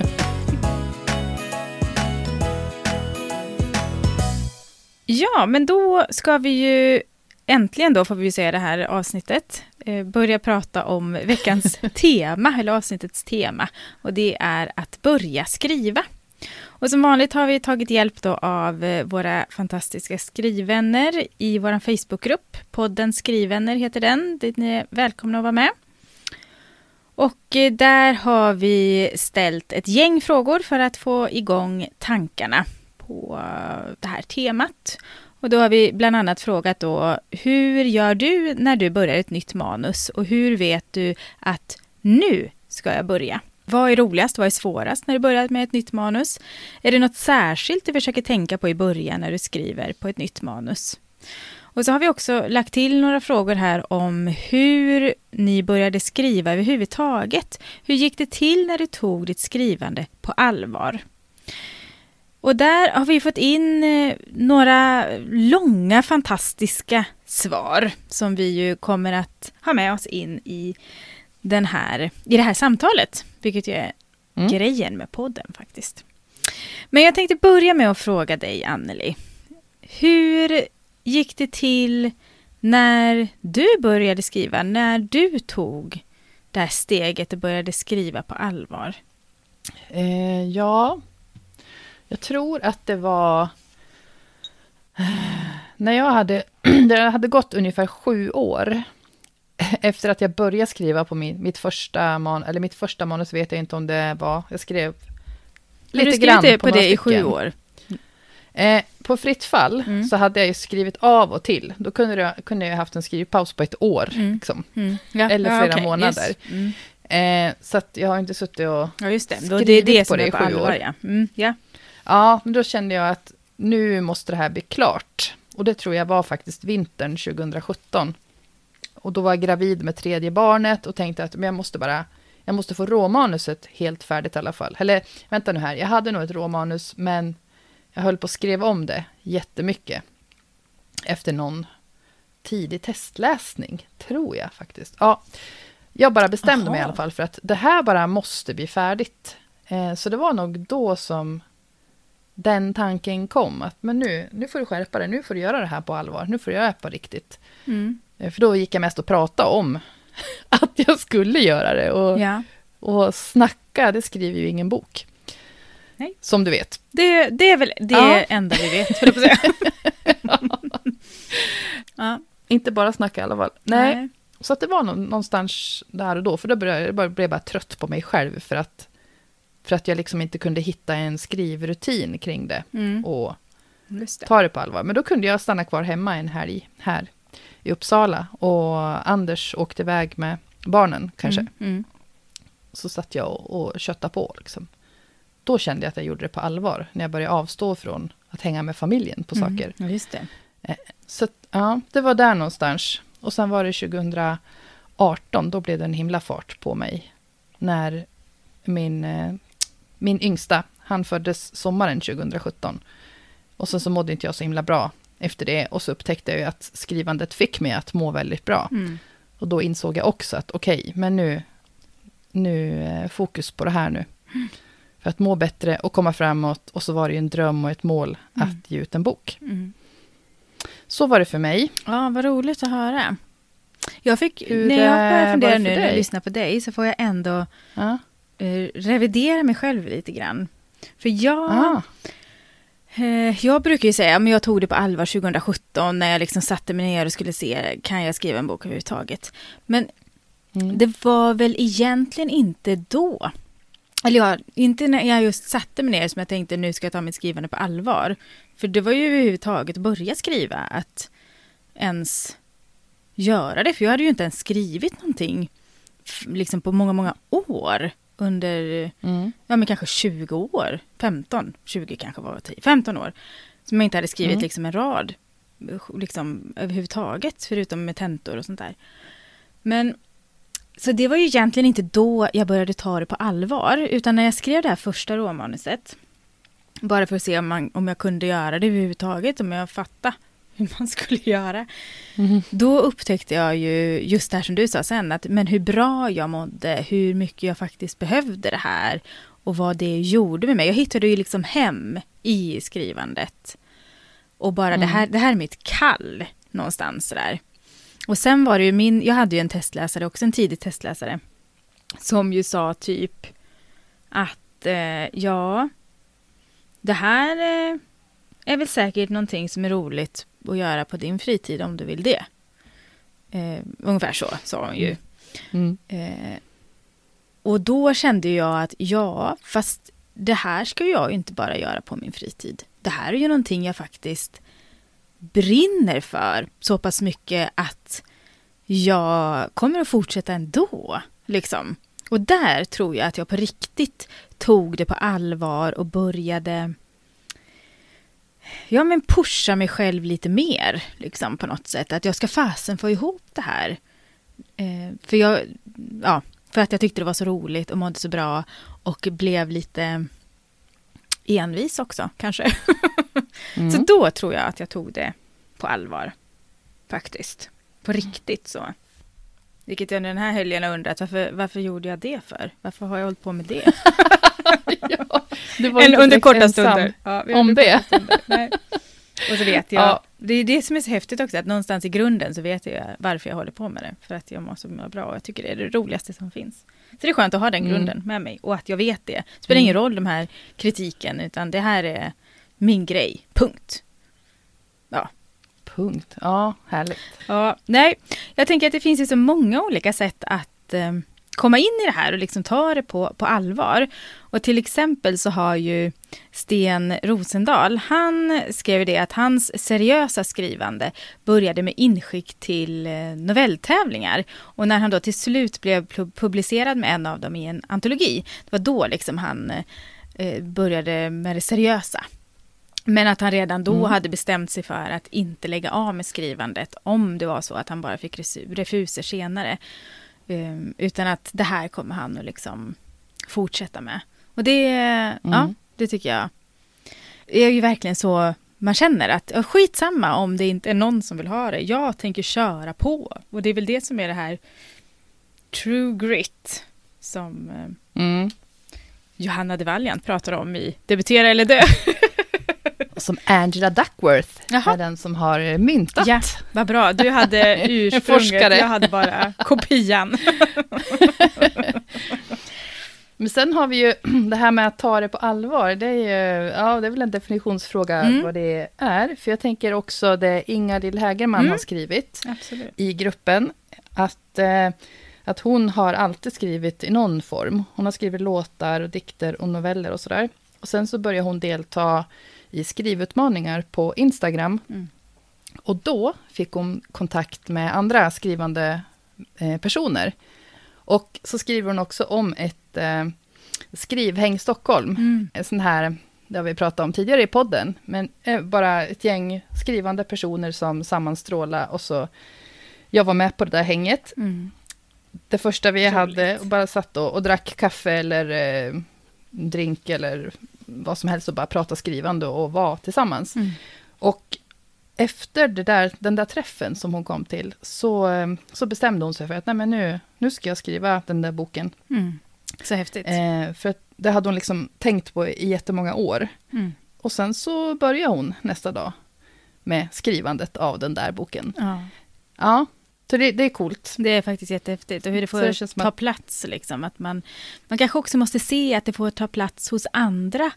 Ja, men då ska vi ju äntligen då, får vi säga det här avsnittet, eh, börja prata om veckans tema, eller avsnittets tema. Och det är att börja skriva. Och som vanligt har vi tagit hjälp då av eh, våra fantastiska skrivvänner i vår Facebookgrupp. Podden Skrivvänner heter den, dit ni är välkomna att vara med. Och eh, där har vi ställt ett gäng frågor för att få igång tankarna på det här temat. Och då har vi bland annat frågat då, hur gör du när du börjar ett nytt manus? Och hur vet du att nu ska jag börja? Vad är roligast? Vad är svårast när du börjar med ett nytt manus? Är det något särskilt du försöker tänka på i början när du skriver på ett nytt manus? Och så har vi också lagt till några frågor här om hur ni började skriva överhuvudtaget. Hur gick det till när du tog ditt skrivande på allvar? Och där har vi fått in eh, några långa fantastiska svar som vi ju kommer att ha med oss in i, den här, i det här samtalet, vilket ju är Mm. grejen med podden faktiskt. Men jag tänkte börja med att fråga dig, Anneli. Hur gick det till när du började skriva, när du tog det här steget och började skriva på allvar? Eh, ja, jag tror att det var... När jag hade, det hade gått ungefär sju år efter att jag började skriva på min, mitt första manus, eller mitt första manus vet jag inte om det var, jag skrev lite du grann på, det på det i sju år? Eh, på fritt fall Mm. så hade jag ju skrivit av och till. Då kunde jag, kunde jag haft en skrivpaus på ett år. Mm. Liksom. Mm. Ja, Eller flera okej, månader. Just. Mm. Eh, så jag har inte suttit och... Ja, just det. Skrivit det det på det i sju år. ja. Ja. Men då kände jag att nu måste det här bli klart. Och det tror jag var faktiskt vintern 2017. Och då var jag gravid med tredje barnet och tänkte att men jag måste bara, jag måste få råmanuset helt färdigt i alla fall. Eller vänta nu här, jag hade nog ett råmanus men jag höll på att skriva om det jättemycket. Efter någon tidig testläsning, tror jag faktiskt. Ja, jag bara bestämde mig i Aha. alla fall för att det här bara måste bli färdigt. Eh, så det var nog då som den tanken kom. Att men nu, nu får du skärpa dig, nu får du göra det här på allvar, nu får du göra det på riktigt. Mm. Eh, För då gick jag mest och prata om att jag skulle göra det. Och, ja. och snacka, det skriver ju ingen bok. Nej. Som du vet. Det, det är väl det Ja. enda vi vet, på att säga. ja. Inte bara snacka i alla fall. Nej, så att det var nå- någonstans där och då. För då började, jag bara- blev jag bara trött på mig själv. För att, för att jag liksom inte kunde hitta en skrivrutin kring det. Mm. Och det. ta det på allvar. Men då kunde jag stanna kvar hemma en helg här i Uppsala. Och Anders åkte iväg med barnen kanske. Mm. Mm. Så satt jag och, och köttade på. Liksom. Då kände jag att jag gjorde det på allvar. När jag började avstå från att hänga med familjen på Mm. saker. Just det. Så att, ja, det var där någonstans. Och sen var det 2018, då blev det en himla fart på mig. när min, eh, min yngsta, han föddes sommaren 2017. Och sen så mådde inte jag så himla bra efter det. Och så upptäckte jag ju att skrivandet fick mig att må väldigt bra. Mm. Och då insåg jag också att okej, okay, men nu, nu eh, fokus på det här nu. Mm. För att må bättre och komma framåt. Och så var det ju en dröm och ett mål Mm. att ge ut en bok. Mm. Så var det för mig. Ja, vad roligt att höra. Jag fick, Hur, när jag eh, börjar var fundera nu när jag lyssnar på dig så får jag ändå Ja. Eh, revidera mig själv lite grann. För jag, Ah. eh, jag brukar ju säga, men jag tog det på allvar 2017 när jag liksom satte mig ner och skulle se, kan jag skriva en bok överhuvudtaget? Men Mm. det var väl egentligen inte då. Eller ja, inte när jag just satte mig ner som jag tänkte nu ska jag ta mitt skrivande på allvar. För det var ju överhuvudtaget att börja skriva, att ens göra det. För jag hade ju inte ens skrivit någonting liksom på många, många år. Under, Mm. ja men kanske 20 år. 15, 20 kanske var 10, 15 år. Som jag inte hade skrivit Mm. liksom en rad. Liksom överhuvudtaget, förutom med tentor och sånt där. Men så det var ju egentligen inte då jag började ta det på allvar, utan när jag skrev det här första råmanuset, bara för att se om, man, om jag kunde göra det överhuvudtaget, om jag fattade hur man skulle göra, Mhm. då upptäckte jag ju just det här som du sa sen, att men hur bra jag mådde, hur mycket jag faktiskt behövde det här och vad det gjorde med mig. Jag hittade ju liksom hem i skrivandet. Och bara det, Mm. här, det här är mitt kall någonstans där. Och sen var det ju min, jag hade ju en testläsare, också en tidig testläsare, som ju sa typ att eh, ja, det här eh, är väl säkert någonting som är roligt att göra på din fritid om du vill det. Eh, ungefär så sa hon ju. Mm. Eh, och då kände jag att ja, fast det här ska jag ju inte bara göra på min fritid. Det här är ju någonting jag faktiskt brinner för så pass mycket att jag kommer att fortsätta ändå. Liksom. Och där tror jag att jag på riktigt tog det på allvar och började ja, men pusha mig själv lite mer liksom, på något sätt. Att jag ska fasen få ihop det här. Eh, för, jag, ja, för att jag tyckte det var så roligt och mådde så bra och blev lite envis också kanske. Mm. Så då tror jag att jag tog det på allvar. Faktiskt. På riktigt så. Vilket jag den här helgen har undrat, varför, varför gjorde jag det för? Varför har jag hållit på med det? ja, inte under korta stunder. Ja, Om det. stunder. Nej. Och så vet jag, Ja. det är det som är så häftigt också, att någonstans i grunden så vet jag varför jag håller på med det. För att jag mår så bra och jag tycker det är det roligaste som finns. Så det är skönt att ha den Mm. grunden med mig och att jag vet det. Det spelar Mm. ingen roll de här kritiken, utan det här är min grej, punkt. Punkt. Ja, härligt. Ja, nej, jag tänker att det finns ju så många olika sätt att eh, komma in i det här och liksom ta det på, på allvar. Och till exempel så har ju Sten Rosendal, han skrev det att hans seriösa skrivande började med inskick till eh, novelltävlingar. Och när han då till slut blev pu- publicerad med en av dem i en antologi, det var då liksom han eh, började med det seriösa. Men att han redan då Mm. hade bestämt sig för att inte lägga av med skrivandet om det var så att han bara fick refuser senare. Um, utan att det här kommer han att liksom fortsätta med. Och det, ja, Mm. det tycker jag är ju verkligen så man känner att ja, skitsamma om det inte är någon som vill ha det. Jag tänker köra på. Och det är väl det som är det här true grit som eh, Mm. Johanna de Valiant pratar om i Debutera eller dö. Som Angela Duckworth Jaha. är den som har myntat. Ja, vad bra. Du hade ursprunget, jag hade bara kopian. Men sen har vi ju det här med att ta det på allvar. Det är ju, ja, det är väl en definitionsfråga Mm. vad det är. För jag tänker också det Ingalill Hägerman Mm. har skrivit Absolut. i gruppen. Att, eh, att hon har alltid skrivit i någon form. Hon har skrivit låtar och dikter och noveller och sådär. Och sen så börjar hon delta i skrivutmaningar på Instagram. Mm. Och då fick hon kontakt med andra skrivande eh, personer. Och så skriver hon också om ett eh, skrivhäng Stockholm. Mm. En sån här, det har vi pratat om tidigare i podden, men eh, bara ett gäng skrivande personer som sammanstrålar och så, jag var med på det där hänget. Mm. det första vi Roligt. hade och bara satt och, och drack kaffe eller eh, drink eller vad som helst och bara prata skrivande och var tillsammans. Mm. Och efter där, den där träffen som hon kom till så, eh, så bestämde hon sig för att Nej, men nu, nu ska jag skriva den där boken. Mm. Så häftigt. Eh, för det hade hon liksom tänkt på i jättemånga år. Mm. Och sen så började hon nästa dag med skrivandet av den där boken. Ja. Ja, så det, det är coolt. Det är faktiskt jättehäftigt och hur det får det ta att- plats. Liksom. Att man, man kanske också måste se att det får ta plats hos andra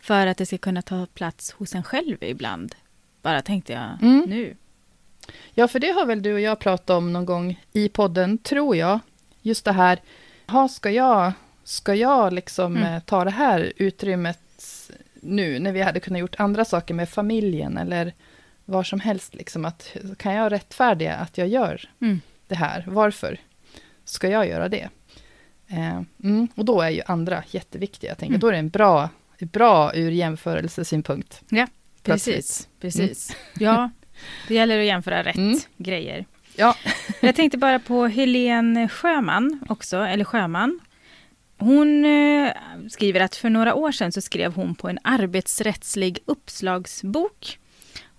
för att det ska kunna ta plats hos en själv ibland. Bara tänkte jag Mm. nu. Ja, för det har väl du och jag pratat om någon gång i podden, tror jag. Just det här, ha, ska jag, ska jag liksom Mm. eh, ta det här utrymmet nu, när vi hade kunnat gjort andra saker med familjen eller var som helst, liksom att kan jag rättfärdiga att jag gör Mm. det här? Varför ska jag göra det? Eh, mm, och då är ju andra jätteviktiga. Jag tänker, Mm. då är det en bra, bra ur jämförelsesynpunkt. Ja, Plötsligt. precis. precis. Ja, det gäller att jämföra rätt Mm. grejer. Ja. Jag tänkte bara på Helene Sjöman också, eller Sjöman. Hon eh, skriver att för några år sedan så skrev hon på en arbetsrättslig uppslagsbok.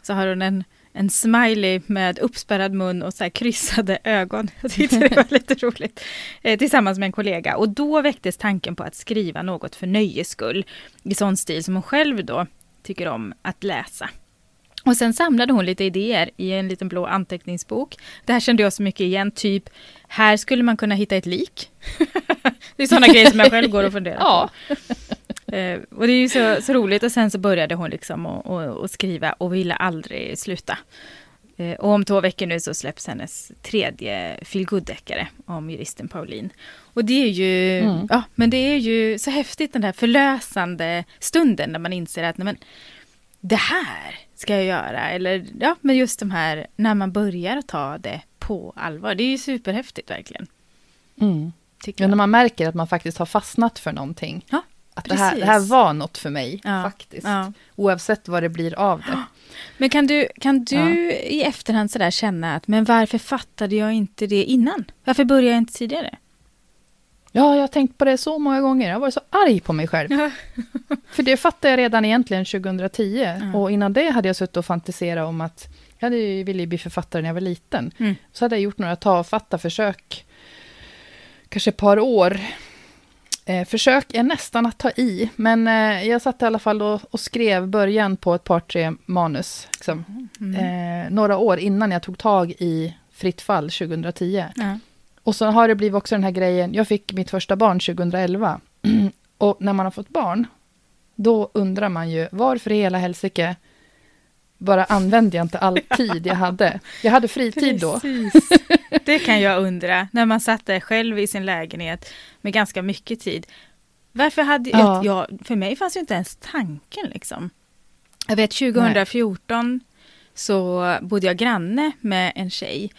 Så har hon en, en smiley med uppspärrad mun och så kryssade ögon. Jag tyckte det var lite roligt. Eh, tillsammans med en kollega. Och då väcktes tanken på att skriva något för nöjes skull. I sån stil som hon själv då tycker om att läsa. Och sen samlade hon lite idéer i en liten blå anteckningsbok. Det här kände jag så mycket igen, typ här skulle man kunna hitta ett lik. det är sådana grejer som jag själv går och funderar Ja. Eh, och det är ju så, så roligt och sen så började hon liksom att skriva och ville aldrig sluta. Eh, och om två veckor nu så släpps hennes tredje feelgood-deckare om juristen Pauline. Och det är ju, Mm. ja men det är ju så häftigt den där förlösande stunden när man inser att nej, men, det här ska jag göra. Eller ja, men just de här när man börjar ta det på allvar. Det är ju superhäftigt verkligen. Mm. Tycker Ja, när man märker att man faktiskt har fastnat för någonting. Ja, att det här, det här var något för mig, Ja, faktiskt. ja. Oavsett vad det blir av det. Men kan du, kan du Ja. i efterhand sådär känna att men varför fattade jag inte det innan? Varför började jag inte tidigare? Ja, jag har tänkt på det så många gånger. Jag har varit så arg på mig själv. För det fattade jag redan egentligen 2010. Mm. Och innan det hade jag suttit och fantiserat om att jag hade ju- ville bli författare när jag var liten. Mm. Så hade jag gjort några tafatta försök, kanske ett par år. Eh, försök är nästan att ta i, men eh, jag satt i alla fall och, och skrev början på ett par, tre manus. Liksom. Mm. Eh, några år innan jag tog tag i Fritt fall 2010. Ja. Och så har det blivit också den här grejen, jag fick mitt första barn 2011. och när man har fått barn, då undrar man ju varför i hela helsike bara använde jag inte all tid jag hade. Jag hade fritid då. Precis. Det kan jag undra, när man satt där själv i sin lägenhet med ganska mycket tid. Varför hade Ja. jag, för mig fanns ju inte ens tanken liksom. Jag vet 2014 så bodde jag granne med en tjej.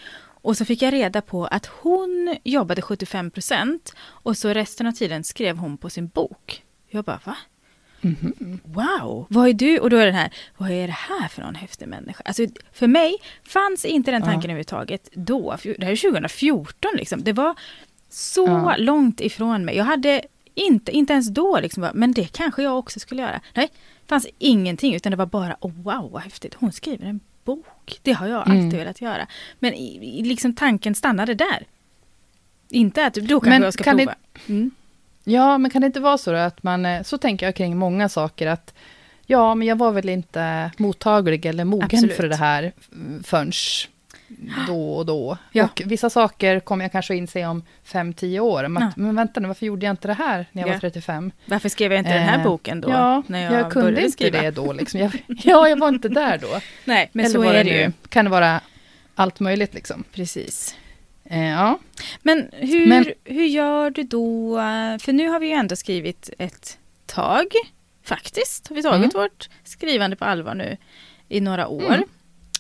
Och så fick jag reda på att hon jobbade 75 procent och så resten av tiden skrev hon på sin bok. Jag bara, va? Mhm. Wow, vad är du? Och då är den här, vad är det här för någon häftig människa? Alltså, för mig fanns inte den tanken Ja. överhuvudtaget då. Det här är 2014 liksom. Det var så Ja. långt ifrån mig. Jag hade inte, inte ens då liksom, men det kanske jag också skulle göra. Nej, det fanns ingenting utan det var bara, oh, wow vad häftigt. Hon skriver en bok. Det har jag alltid Mm. velat göra. Men liksom tanken stannade där. Inte att då kanske Men jag ska kan det- prova. Mm. Ja, men kan det inte vara så då att man, eh, så tänker jag kring många saker, att ja, men jag var väl inte mottaglig eller mogen Absolut. för det här förrän då och då. Ja. Och vissa saker kommer jag kanske inse om fem, tio år. Om att, Ja. Men vänta nu, varför gjorde jag inte det här när jag Ja. var 35? Varför skrev jag inte den här Eh, boken då? ja, när jag, jag, kunde inte skriva? det då. Liksom. Jag, ja, jag var inte där då. Nej, men Eller så är det nu ju. Kan det vara allt möjligt liksom. Precis. Eh, ja. Men hur, Men- hur gör du då? För nu har vi ju ändå skrivit ett tag. Faktiskt har vi tagit Mm. vårt skrivande på allvar nu i några år. Mm.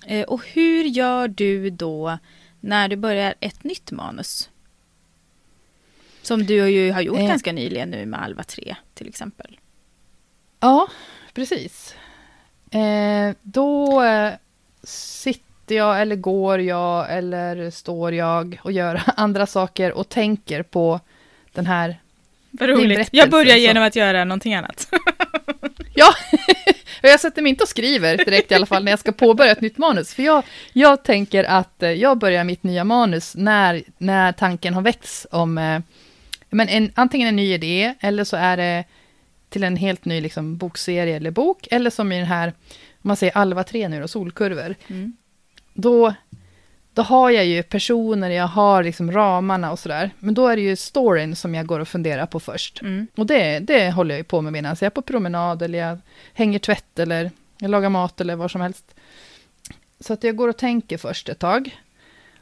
Eh, och hur gör du då när du börjar ett nytt manus? Som du ju har gjort Eh. ganska nyligen nu med Alva 3 till exempel. Ja, precis. Eh, då eh, sitter sitter jag eller går jag eller står jag och gör andra saker och tänker på den här Vad roligt. Jag börjar så. genom att göra någonting annat. Ja, jag sätter mig inte och skriver direkt i alla fall när jag ska påbörja ett nytt manus. För jag, jag tänker att eh, jag börjar mitt nya manus när, när tanken har väckts om eh, men en, antingen en ny idé eller så är det till en helt ny liksom, bokserie eller bok. Eller som i den här, om man säger Alva 3 nu då, solkurvor. Mm. Då, då har jag ju personer, jag har liksom ramarna och sådär. Men då är det ju storyn som jag går och funderar på först. Mm. Och det, det håller jag ju på med medan jag är på promenad eller jag hänger tvätt eller jag lagar mat eller vad som helst. Så att jag går och tänker först ett tag.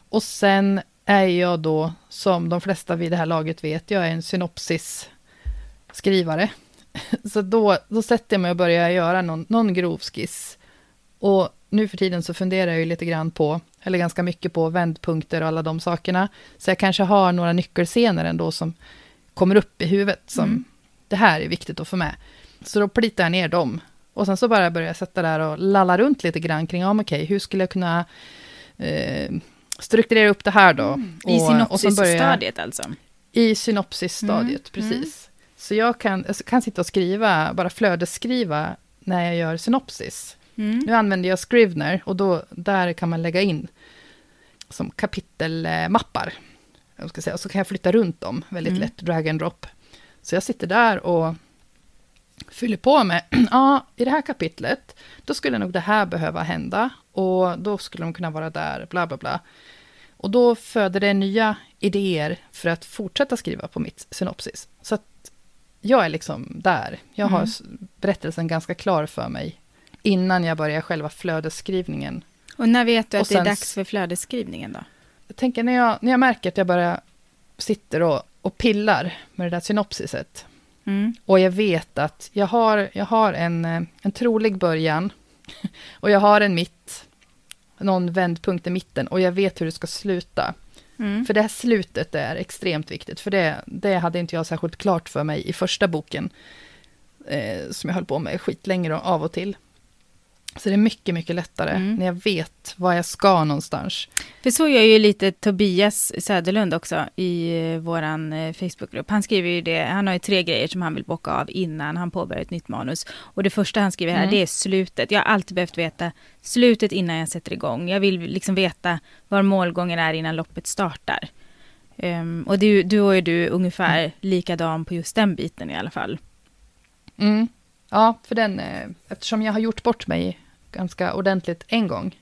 Och sen är jag då, som de flesta vid det här laget vet, jag är en synopsis-skrivare. Så då, då sätter jag mig och börjar göra någon, någon grov skiss. Och nu för tiden så funderar jag ju lite grann på, eller ganska mycket på vändpunkter och alla de sakerna. Så jag kanske har några nyckelscener ändå som kommer upp i huvudet som Mm. det här är viktigt att få med. Så då plitar jag ner dem. Och sen så bara börjar jag sätta där och lalla runt lite grann kring, ja men okej, hur skulle jag kunna eh, strukturera upp det här då? Mm. I synopsisstadiet alltså. I synopsisstadiet, Mm, precis. Så jag kan, jag kan sitta och skriva, bara flödesskriva när jag gör synopsis. Mm. Nu använder jag Scrivener och då, där kan man lägga in som kapitelmappar. Jag ska säga, och så kan jag flytta runt dem väldigt Mm. lätt, drag and drop. Så jag sitter där och fyller på med, ja, i det här kapitlet, då skulle nog det här behöva hända, och då skulle de kunna vara där, bla bla bla. Och då föder det nya idéer för att fortsätta skriva på mitt synopsis. Så att jag är liksom där. Jag har Mm. berättelsen ganska klar för mig innan jag börjar själva flödesskrivningen. Och när vet du Och att det är dags för flödesskrivningen då? Jag tänker när jag, när jag märker att jag bara sitter och, och pillar med det där synopsiset, Mm. och jag vet att jag har, jag har en, eh, en trolig början, och jag har en mitt, någon vändpunkt i mitten, och jag vet hur det ska sluta. Mm. För det här slutet är extremt viktigt, för det, det hade inte jag särskilt klart för mig i första boken, eh, som jag höll på med skitlänge då, av och till. Så det är mycket, mycket lättare Mm. när jag vet var jag ska någonstans. För så gör ju lite Tobias Söderlund också i eh, våran eh, Facebookgrupp. Han skriver ju det, han har ju tre grejer som han vill bocka av innan han påbörjar ett nytt manus. Och det första han skriver här, Mm. det är slutet. Jag har alltid behövt veta slutet innan jag sätter igång. Jag vill liksom veta var målgången är innan loppet startar. Ehm, och du, du och du ungefär likadan på just den biten i alla fall. Mm. Ja, för den, eh, eftersom jag har gjort bort mig ganska ordentligt en gång,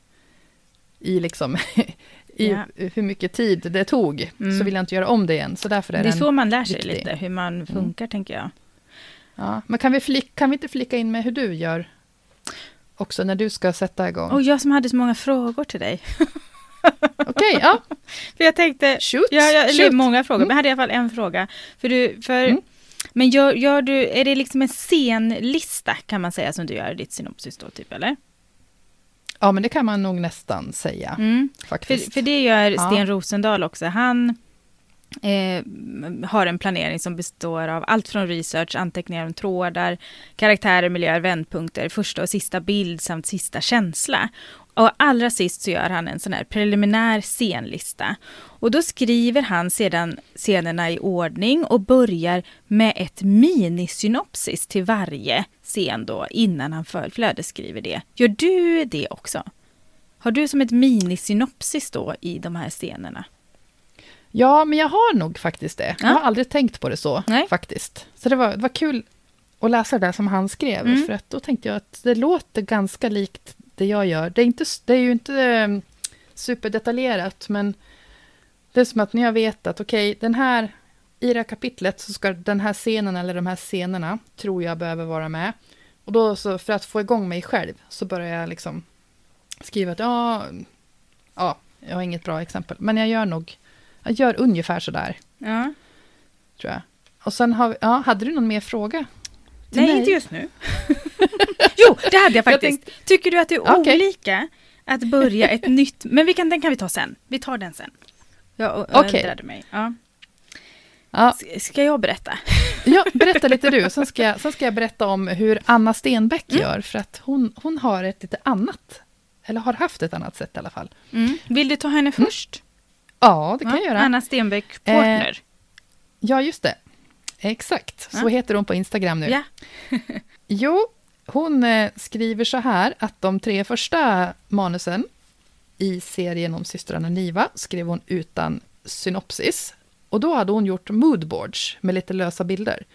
i liksom, i Ja. hur mycket tid det tog, Mm. så vill jag inte göra om det igen. Så därför är Det är så man lär sig viktig. lite, hur man funkar tänker jag. ja. Men kan vi, flik, kan vi inte flika in med hur du gör också när du ska sätta igång? Och jag som hade så många frågor till dig. Okej, ja, För jag tänkte, shoot. Ja, ja eller shoot. många frågor, Mm. men jag hade i alla fall en fråga. För du, för, Mm. Men gör, gör du, är det liksom en scenlista kan man säga som du gör i ditt synopsis då, typ eller? Ja, men det kan man nog nästan säga, Mm. För, för det gör Ja. Sten Rosendahl också. Han eh, har en planering som består av allt från research, anteckningar om trådar, karaktärer, miljöer, vändpunkter, första och sista bild samt sista känsla. Och allra sist så gör han en sån här preliminär scenlista. Och då skriver han sedan scenerna i ordning och börjar med ett minisynopsis till varje scen då innan han för- flödesskriver det. Gör du det också? Har du som ett minisynopsis då i de här scenerna? Ja, men jag har nog faktiskt det. Jag Ja. har aldrig tänkt på det så, Nej. faktiskt. Så det var, det var kul att läsa det där som han skrev, Mm. för att då tänkte jag att det låter ganska likt det jag gör. Det är, inte, det är ju inte eh, superdetaljerat, men det är som att när jag vet att okej, den här, i det här kapitlet så ska den här scenen eller de här scenerna, tror jag behöver vara med. Och då så, för att få igång mig själv, så börjar jag liksom skriva att ja, ja, jag har inget bra exempel, men jag gör nog, jag gör ungefär sådär, Ja. tror jag. Och sen har ja, hade du någon mer fråga? Nej, mig? inte just nu. jo, det hade jag faktiskt. tänkte- Tycker du att det är Okej. olika att börja ett nytt... Men vi kan, den kan vi ta sen. Vi tar den sen. Jag Okej. ändrade mig. Ja. Ja, Ska jag berätta? ja, berätta lite du, sen ska, jag, sen ska jag berätta om hur Anna Stenbeck Mm. gör, för att hon, hon har ett lite annat eller har haft ett annat sätt i alla fall. Mm. Vill du ta henne först? Ja, det kan Ja, jag göra. Anna Stenbeck Portner. Ja, just det. Exakt, så Ja. heter hon på Instagram nu. ja. Jo, hon eh, skriver så här att de tre första manusen i serien om systrarna Niva skrev hon utan synopsis. Och då hade hon gjort moodboards med lite lösa bilder.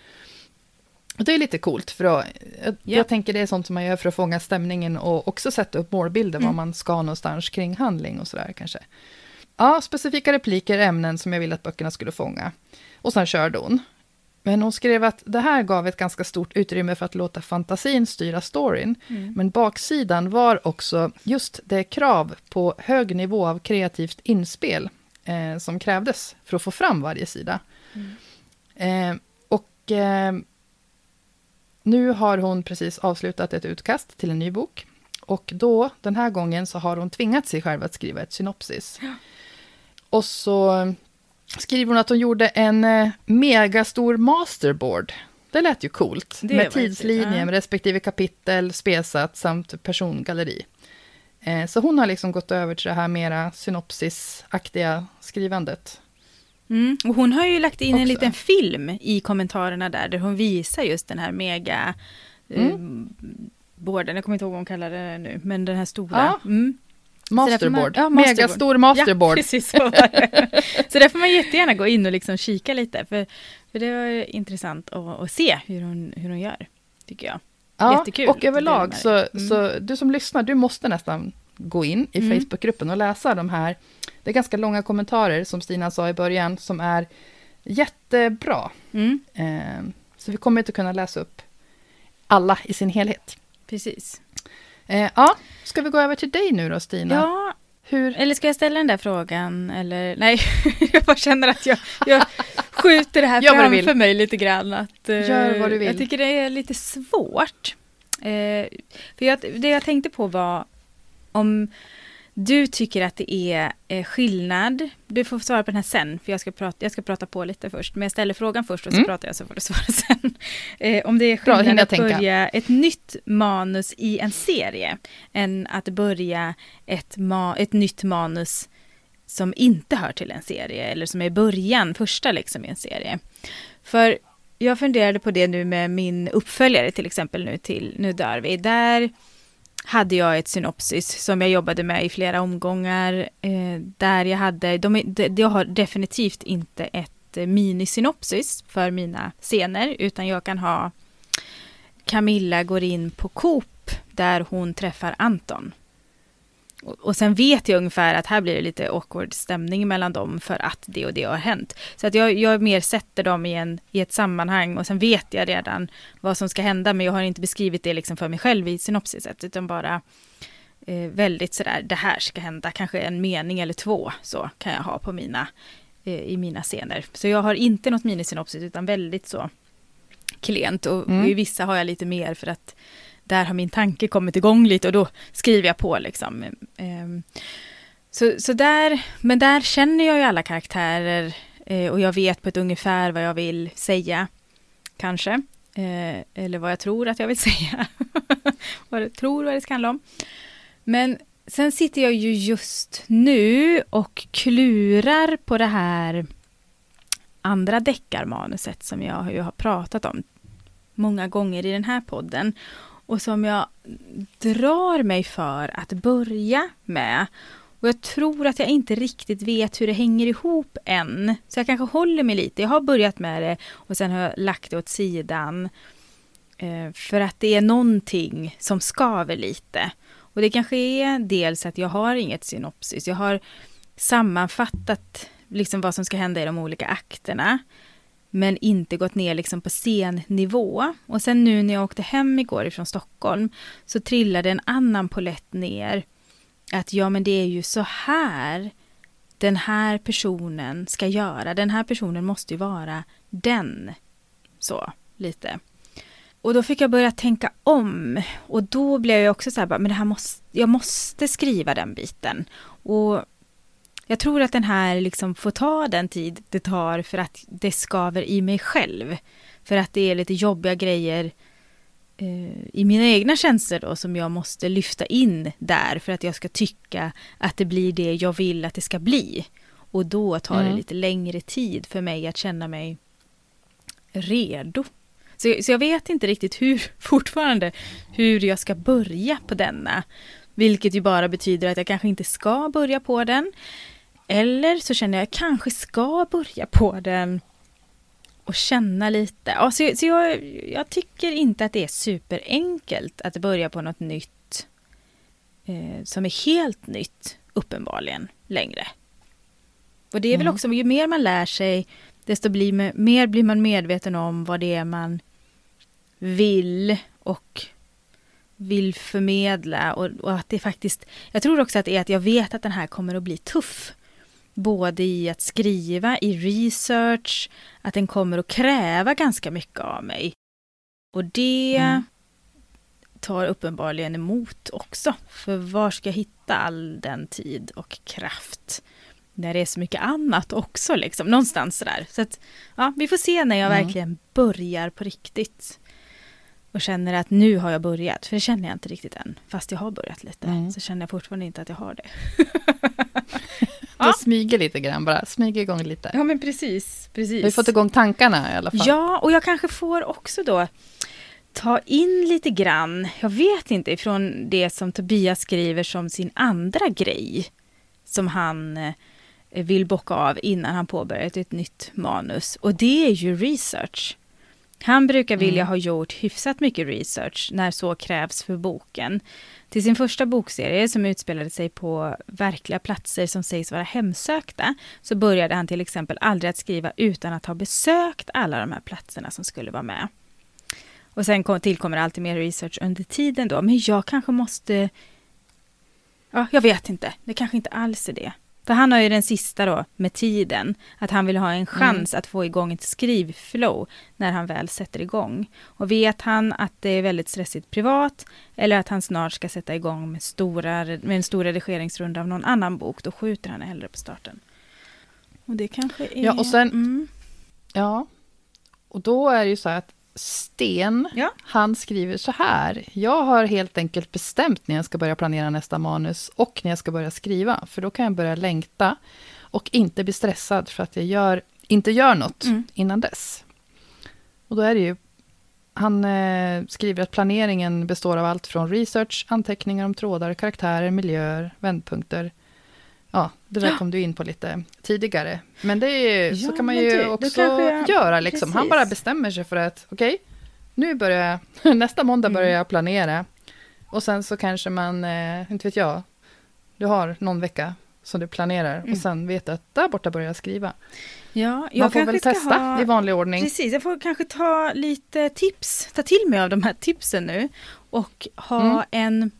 Och det är lite coolt, för att, jag, Ja. jag tänker det är sånt som man gör för att fånga stämningen och också sätta upp målbilder, var Mm. man ska någonstans kring handling och sådär kanske. Ja, specifika repliker, ämnen som jag ville att böckerna skulle fånga. Och sen körde hon. Men hon skrev att det här gav ett ganska stort utrymme för att låta fantasin styra storyn. Mm. Men baksidan var också just det krav på hög nivå av kreativt inspel eh, som krävdes för att få fram varje sida. Eh, och eh, nu har hon precis avslutat ett utkast till en ny bok. Och då, den här gången, så har hon tvingat sig själv att skriva ett synopsis. Och så skriver hon att hon gjorde en eh, megastor masterboard. Det lät ju coolt. Det med var tidslinje, häftigt, ja. med respektive kapitel, spesat samt persongalleri. Eh, så hon har liksom gått över till det här mera synopsisaktiga skrivandet. Mm. Och hon har ju lagt in en Också. liten film i kommentarerna där, där hon visar just den här mega Mm. eh, borden, jag kommer inte ihåg vad hon kallar det nu, men den här stora. Ja. Mm. Man- Masterboard. ja, masterboard. Megastor masterboard. Ja, precis så var det. Så där får man jättegärna gå in och liksom kika lite, för, för det var intressant att, att se hur hon, hur hon gör, tycker jag. Ja, Jättekul och överlag så. Mm. så du som lyssnar, du måste nästan gå in i Mm. Facebookgruppen och läsa de här. Det är ganska långa kommentarer, som Stina sa i början, som är jättebra. Mm, Eh, så vi kommer inte kunna läsa upp alla i sin helhet. precis. Eh, ja, ska vi gå över till dig nu då, Stina? Ja, Hur, eller ska jag ställa den där frågan? Eller nej, jag bara känner att jag, jag skjuter det här framför mig lite grann. Att, eh, Gör vad du vill. Jag tycker det är lite svårt. Eh, för jag, det jag tänkte på var om du tycker att det är eh, skillnad. Du får svara på den här sen, för jag ska prata, jag ska prata på lite först. Men jag ställer frågan först och så Mm. pratar jag så får du svara sen. Eh, om det är Bra, skillnad jag att tänka. börja ett nytt manus i en serie än att börja ett, ma- ett nytt manus som inte hör till en serie eller som är början, första liksom i en serie. För jag funderade på det nu med min uppföljare till exempel nu till Nu dör vi. Där hade jag ett synopsis som jag jobbade med i flera omgångar. Eh, där jag hade, de, de, jag har definitivt inte ett minisynopsis för mina scener utan jag kan ha Camilla går in på Coop där hon träffar Anton. Och, sen vet jag ungefär att här blir det lite awkward stämning mellan dem för att det och det har hänt. Så att jag, jag mer sätter dem i, en, i ett sammanhang och sen vet jag redan vad som ska hända men jag har inte beskrivit det liksom för mig själv i synopsiset utan bara eh, väldigt sådär det här ska hända, kanske en mening eller två så kan jag ha på mina eh, i mina scener. Så jag har inte något minisynopsis utan väldigt så klent och, Mm. och i vissa har jag lite mer för att där har min tanke kommit igång lite och då skriver jag på liksom. Ehm, så, så där, men där känner jag ju alla karaktärer eh, och jag vet på ett ungefär vad jag vill säga, kanske. Eh, eller vad jag tror att jag vill säga. vad jag tror vad det ska handla om. Men sen sitter jag ju just nu och klurar på det här andra deckarmanuset som jag ju har pratat om många gånger i den här podden och som jag drar mig för att börja med. Och jag tror att jag inte riktigt vet hur det hänger ihop än. Så jag kanske håller mig lite. Jag har börjat med det och sen har jag lagt det åt sidan. Eh, för att det är någonting som skaver lite. Och det kanske är dels att jag har inget synopsis. Jag har sammanfattat liksom vad som ska hända i de olika akterna. Men inte gått ner liksom på scennivå. Och sen nu när jag åkte hem igår ifrån Stockholm så trillade en annan polett ner. Att ja, men det är ju så här den här personen ska göra. Den här personen måste ju vara den. Så, lite. Och då fick jag börja tänka om. Och då blev jag också så här, bara, men det här måste, jag måste skriva den biten. Och jag tror att den här liksom får ta den tid det tar för att det skaver i mig själv. För att det är lite jobbiga grejer eh, i mina egna känslor då som jag måste lyfta in där för att jag ska tycka att det blir det jag vill att det ska bli. Och då tar mm. det lite längre tid för mig att känna mig redo. Så, så jag vet inte riktigt hur, fortfarande, hur jag ska börja på denna. Vilket ju bara betyder att jag kanske inte ska börja på den. Eller så känner jag att jag kanske ska börja på den och känna lite. Ja, så, så jag, jag, tycker inte att det är superenkelt att börja på något nytt eh, som är helt nytt, uppenbarligen, längre. Och det är mm. väl också, ju mer man lär sig, desto blir, mer blir man medveten om vad det är man vill och vill förmedla och, och, att det faktiskt, jag tror också att det är att jag vet att den här kommer att bli tuff. Både i att skriva, i research, att den kommer att kräva ganska mycket av mig. Och det mm. tar uppenbarligen emot också. För var ska jag hitta all den tid och kraft? När det är så mycket annat också, liksom. Någonstans där. Så att, ja, vi får se när jag mm. verkligen börjar på riktigt och känner att nu har jag börjat. För det känner jag inte riktigt än. Fast jag har börjat lite. Mm. Så känner jag fortfarande inte att jag har det. ja. smyger lite grann bara. Smyger igång lite. Ja men precis. precis. Vi har fått igång tankarna i alla fall. Ja, och jag kanske får också då ta in lite grann, jag vet inte, ifrån det som Tobias skriver som sin andra grej. Som han eh, vill bocka av innan han påbörjar ett nytt manus. Och det är ju research. Han brukar vilja mm. ha gjort hyfsat mycket research när så krävs för boken. Till sin första bokserie som utspelade sig på verkliga platser som sägs vara hemsökta så började han till exempel aldrig att skriva utan att ha besökt alla de här platserna som skulle vara med. Och sen kom, tillkommer alltid mer research under tiden då, men jag kanske måste... Ja, jag vet inte. Det kanske inte alls är det. För han har ju den sista då, med tiden, att han vill ha en chans mm. att få igång ett skrivflow när han väl sätter igång. Och vet han att det är väldigt stressigt privat, eller att han snart ska sätta igång med, stora, med en stor redigeringsrunda av någon annan bok, då skjuter han hellre på starten. Och det kanske är... Ja, och sen... Mm. Ja, och då är det ju så att Sten, ja. han skriver så här. Jag har helt enkelt bestämt när jag ska börja planera nästa manus och när jag ska börja skriva. För då kan jag börja längta och inte bli stressad för att jag gör, inte gör något mm. innan dess. Och då är det ju, han eh, skriver att planeringen består av allt från research, anteckningar om trådar, karaktärer, miljöer, vändpunkter. Ja, det där kom du in på lite tidigare. Men det är, ja, så kan man ju det, också jag, göra. Liksom. Han bara bestämmer sig för att, okej, okay, nu börjar jag, nästa måndag börjar mm. jag planera. Och sen så kanske man, eh, inte vet jag, du har någon vecka som du planerar mm. och sen vet du att där borta börjar jag skriva. Ja, jag man får väl testa ha, i vanlig ordning. Precis, jag får kanske ta lite tips, ta till mig av de här tipsen nu och ha mm. en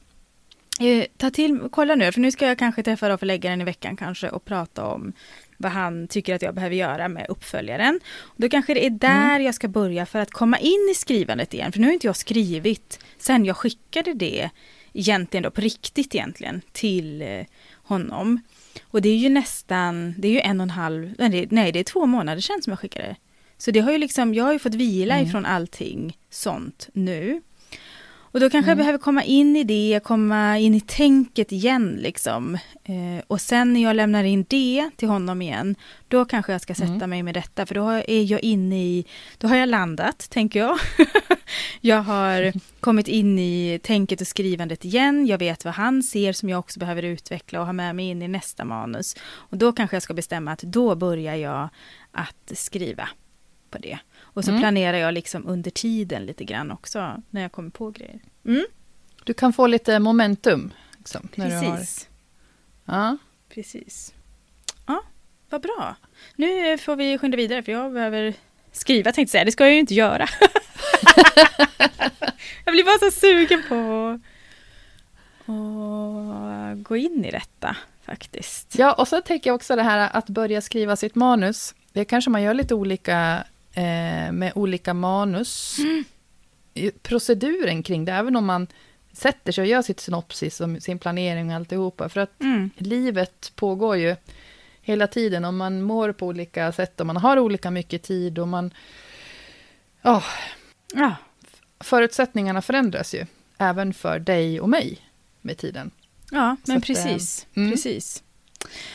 Eh, ta till, kolla nu, för nu ska jag kanske träffa förläggaren i veckan kanske och prata om vad han tycker att jag behöver göra med uppföljaren. Och då kanske det är där mm. jag ska börja för att komma in i skrivandet igen. För nu har inte jag skrivit sen jag skickade det egentligen då på riktigt egentligen till eh, honom. Och det är ju nästan, det är ju en och en halv, nej det är två månader sedan som jag skickade. Så det har ju liksom, jag har ju fått vila mm. ifrån allting sånt nu. Och då kanske mm. jag behöver komma in i det, komma in i tänket igen liksom. Eh, och sen när jag lämnar in det till honom igen, då kanske jag ska sätta mm. mig med detta, för då är jag inne i, då har jag landat, tänker jag. jag har kommit in i tänket och skrivandet igen, jag vet vad han ser som jag också behöver utveckla och ha med mig in i nästa manus. Och då kanske jag ska bestämma att då börjar jag att skriva på det. Och så mm. planerar jag liksom under tiden lite grann också, när jag kommer på grejer. Mm. Du kan få lite momentum. Liksom, Precis. Har... Ja. Precis. Ja, vad bra. Nu får vi skynda vidare, för jag behöver skriva, tänkte jag säga. Det ska jag ju inte göra. jag blir bara så sugen på att gå in i detta, faktiskt. Ja, och så tänker jag också det här att börja skriva sitt manus. Det kanske man gör lite olika eh, med olika manus. Mm. Proceduren kring det, även om man sätter sig och gör sitt synopsis och sin planering och alltihopa. För att mm. livet pågår ju hela tiden och man mår på olika sätt och man har olika mycket tid och man... Oh, ja. förutsättningarna förändras ju, även för dig och mig med tiden. Ja, men att, precis. eh, mm. precis.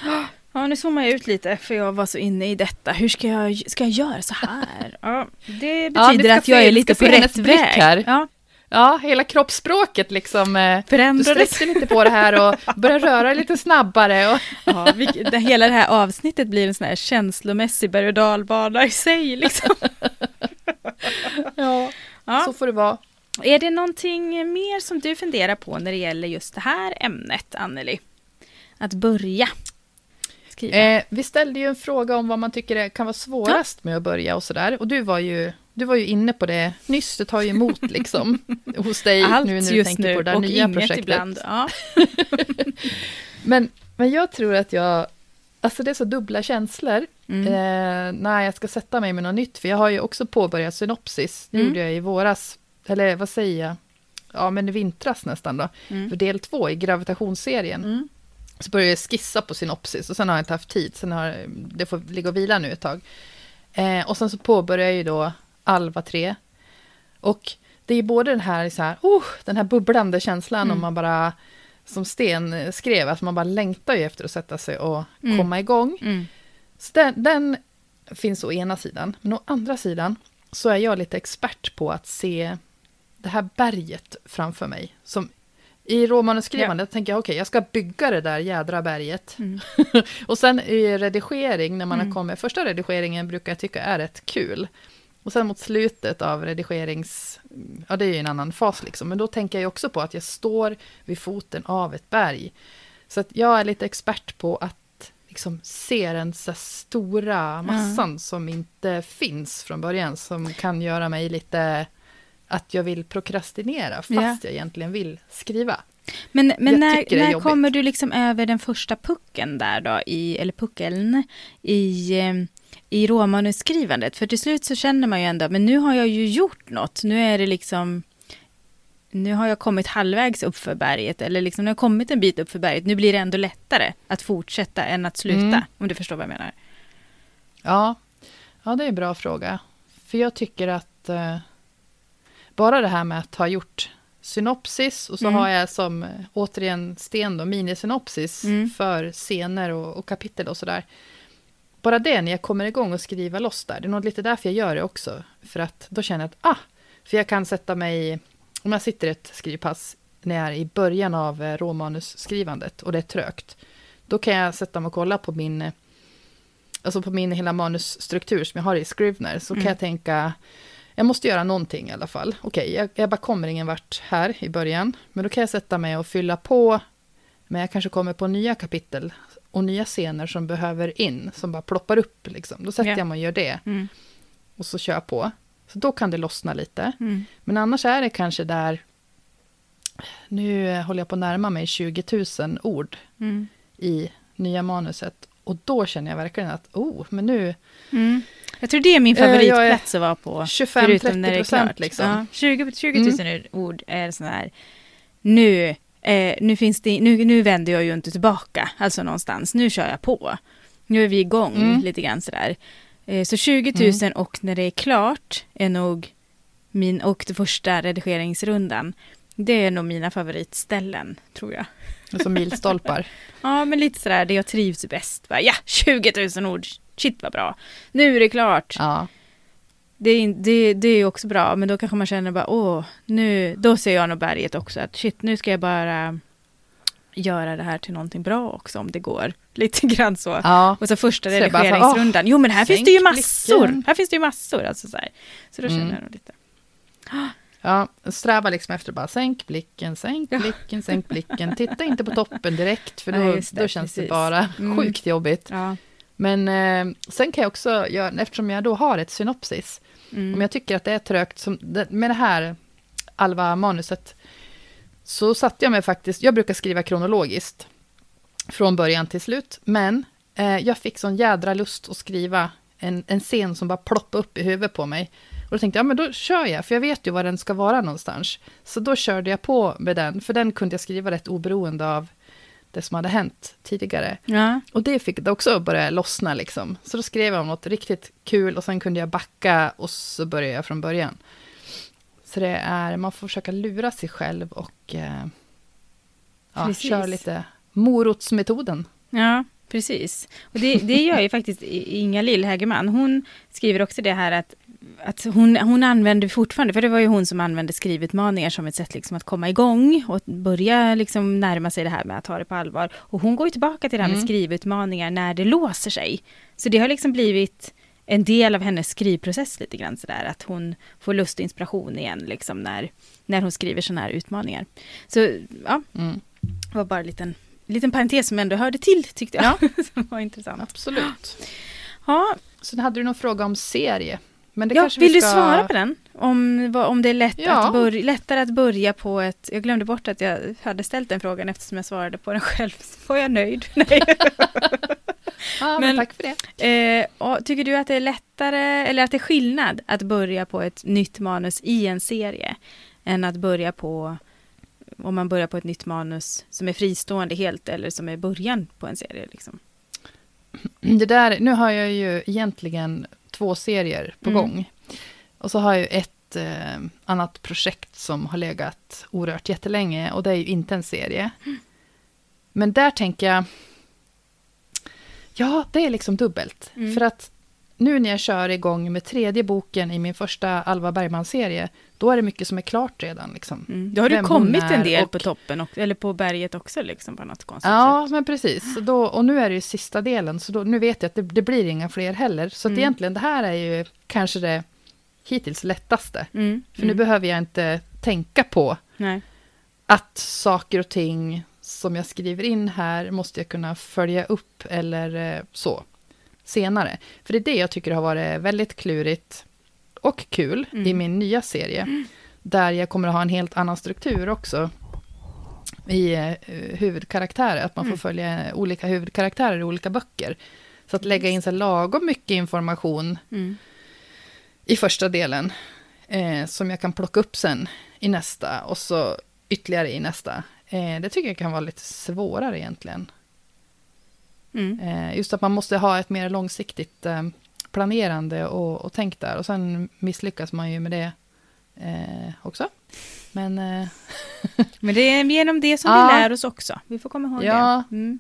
Ja, nu zoomar jag ut lite för jag var så inne i detta. Hur ska jag, ska jag göra så här? Ja, det Ja, betyder ska att jag är lite på rätt väg. här. Ja, Ja, hela kroppsspråket liksom. eh, Du förändrades. sträcker lite på det här och börjar röra lite snabbare. Och, Ja, vilk- det, hela det här avsnittet blir en sån här känslomässig berg och dalbana i sig. Liksom. ja, Ja. så får det vara. Är det någonting mer som du funderar på när det gäller just det här ämnet, Anneli? Att börja skriva. Eh, vi ställde ju en fråga om vad man tycker är, kan vara svårast med att börja och sådär. Och du var, ju, du var ju inne på det nyss, det tar ju emot liksom hos dig Allt nu när du just tänker nu på det där och nya inget projektet. ibland. Ja. Men, men jag tror att jag, alltså det är så dubbla känslor Mm. eh, när jag ska sätta mig med något nytt. För jag har ju också påbörjat synopsis, det Mm. gjorde jag i våras, eller vad säger jag? Ja, men i vintras nästan då. Mm. För del två i gravitationsserien. Mm. Så började jag skissa på synopsis och sen har jag inte haft tid. Sen har det får ligga och vila nu ett tag. Eh, och sen så påbörjar jag ju då Alva 3. Och det är både den här, så här oh, den här bubblande känslan Mm. om man bara, som Sten skrev, att man bara längtar ju efter att sätta sig och Mm. komma igång. Mm. Så den, den finns å ena sidan. Men å andra sidan så är jag lite expert på att se det här berget framför mig. Som i råmanuskrivandet tänker jag, okej, jag ska bygga det där jädra berget. Mm. och sen i redigering, när man Mm. har kommit, första redigeringen brukar jag tycka är rätt kul. Och sen mot slutet av redigerings, ja det är ju en annan fas liksom, men då tänker jag också på att jag står vid foten av ett berg. Så att jag är lite expert på att liksom se den så stora massan som inte finns från början, som kan göra mig lite att jag vill prokrastinera, fast Ja. jag egentligen vill skriva. Men, men när, när kommer du liksom över den första pucken där då, i, eller puckeln, i, eh, i råmanuskrivandet? För till slut så känner man ju ändå, men nu har jag ju gjort något, nu är det liksom, nu har jag kommit halvvägs upp för berget, eller liksom nu har jag kommit en bit upp för berget, nu blir det ändå lättare att fortsätta än att sluta, Mm. om du förstår vad jag menar. Ja, ja det är en bra fråga. För jag tycker att eh, bara det här med att ha gjort synopsis och så Mm. har jag som, eh, återigen, Sten då, minisynopsis Mm. för scener och, och kapitel och sådär. Bara det, när jag kommer igång och skriva loss där, det är nog lite därför jag gör det också. För att då känner jag att, ah, för jag kan sätta mig, om jag sitter i ett skrivpass när jag är i början av eh, råmanusskrivandet och det är trögt, då kan jag sätta mig och kolla på min, eh, alltså på min hela manusstruktur som jag har i Scrivener, så Mm. kan jag tänka, jag måste göra någonting i alla fall. Okej, jag, jag bara kommer ingen vart här i början, men då kan jag sätta mig och fylla på, men jag kanske kommer på nya kapitel och nya scener som behöver in, som bara ploppar upp liksom. Då sätter Ja. jag mig och gör det, Mm. och så kör jag på. Så då kan det lossna lite. Mm. Men annars är det kanske där, nu håller jag på att närma mig 20 000 ord Mm. i nya manuset. Och då känner jag verkligen att, oh, men nu, Mm. Jag tror det är min Eh, favoritplats att vara på. 25-30 Förutom när det är procent klart. liksom. Ja, 20, 20 000 ord är sån här, nu, eh, nu, finns det, nu, nu vänder jag ju inte tillbaka, alltså någonstans, nu kör jag på. Nu är vi igång Mm. lite grann sådär. Eh, så 20 000 och när det är klart är nog min, och den första redigeringsrundan, det är nog mina favoritställen, tror jag. Alltså milstolpar. Ja, men lite sådär, det jag trivs bäst. Bara, ja, 20 000 ord, shit vad bra. Nu är det klart. Ja. Det är, det, det är också bra, men då kanske man känner bara, åh, nu, då ser jag nog berget också, att shit, nu ska jag bara göra det här till någonting bra också, om det går. Lite grann så. ja. Och så första Så jag bara så, redigeringsrundan, jo men här finns det ju massor, blicken. här finns det ju massor, alltså så här. Så då känner Mm. jag nog lite. Ja, sträva liksom efter bara sänk blicken, sänk Ja. blicken, sänk blicken. Titta inte på toppen direkt, för då, just det, då känns det precis. bara Mm. sjukt jobbigt. Ja. Men eh, sen kan jag också göra, eftersom jag då har ett synopsis, Mm. om jag tycker att det är trögt, som, med det här Alva-manuset, så satte jag mig faktiskt, jag brukar skriva kronologiskt, från början till slut, men eh, jag fick sån jädra lust att skriva en, en scen som bara ploppade upp i huvudet på mig. Och då tänkte jag, ja men då kör jag, för jag vet ju var den ska vara någonstans. Så då körde jag på med den, för den kunde jag skriva rätt oberoende av det som hade hänt tidigare. ja. Och det fick det också börja lossna liksom. Så då skrev jag om något riktigt kul och sen kunde jag backa och så började jag från början. Så det är, man får försöka lura sig själv och eh, ja, köra lite morotsmetoden. Ja, precis. Och det, det gör ju faktiskt Inga Lill-Hägerman. Hon skriver också det här att, att hon, hon använder fortfarande, för det var ju hon som använde skrivutmaningar som ett sätt liksom att komma igång och börja liksom närma sig det här med att ta det på allvar. Och hon går ju tillbaka till det här med Mm. skrivutmaningar när det låser sig. Så det har liksom blivit en del av hennes skrivprocess lite grann sådär, att hon får lust och inspiration igen liksom när, när hon skriver sådana här utmaningar. Så ja, Mm. det var bara en liten, liten parentes som ändå hörde till tyckte jag. som var intressant. Absolut. Ja, Sen hade du någon fråga om serie. Men det ja kanske vill vi du ska... svara på den? Om, om det är lätt Ja. att börja, lättare att börja på ett... Jag glömde bort att jag hade ställt den frågan eftersom jag svarade på den själv. Så var jag nöjd. Nej. Ja, men, Men- tack för det. Eh, och tycker du att det är lättare, eller att det är skillnad att börja på ett nytt manus i en serie än att börja på, om man börjar på ett nytt manus som är fristående helt eller som är början på en serie? Liksom? Det där, nu har jag ju egentligen två serier på Mm. gång. Och så har jag ju ett eh, annat projekt som har legat orört jättelänge. Och det är ju inte en serie. Men där tänker jag... Ja, det är liksom dubbelt. Mm. För att nu när jag kör igång med tredje boken i min första Alva Bergman-serie, då är det mycket som är klart redan. Liksom. Mm. Då har du kommit en del och- på toppen, och, eller på berget också liksom på något konstigt Ja, sätt. men precis. Så Då, och nu är det ju sista delen, så då, nu vet jag att det, det blir inga fler heller. Så Mm. egentligen, det här är ju kanske det hittills lättaste. Mm. För nu mm. behöver jag inte tänka på Nej. att saker och ting som jag skriver in här måste jag kunna följa upp eller eh, så senare. För det är det jag tycker har varit väldigt klurigt och kul Mm. i min nya serie. Där jag kommer att ha en helt annan struktur också i eh, huvudkaraktärer. Att man får Mm. följa olika huvudkaraktärer i olika böcker. Så att lägga in så lagom mycket information Mm. i första delen. Eh, som jag kan plocka upp sen i nästa och så ytterligare i nästa. Eh, det tycker jag kan vara lite svårare egentligen. Mm. Eh, just att man måste ha ett mer långsiktigt eh, planerande och, och tänk där. Och sen misslyckas man ju med det eh, också. Men eh, Men det är genom det som Ja. vi lär oss också. Vi får komma ihåg Ja, det. Mm.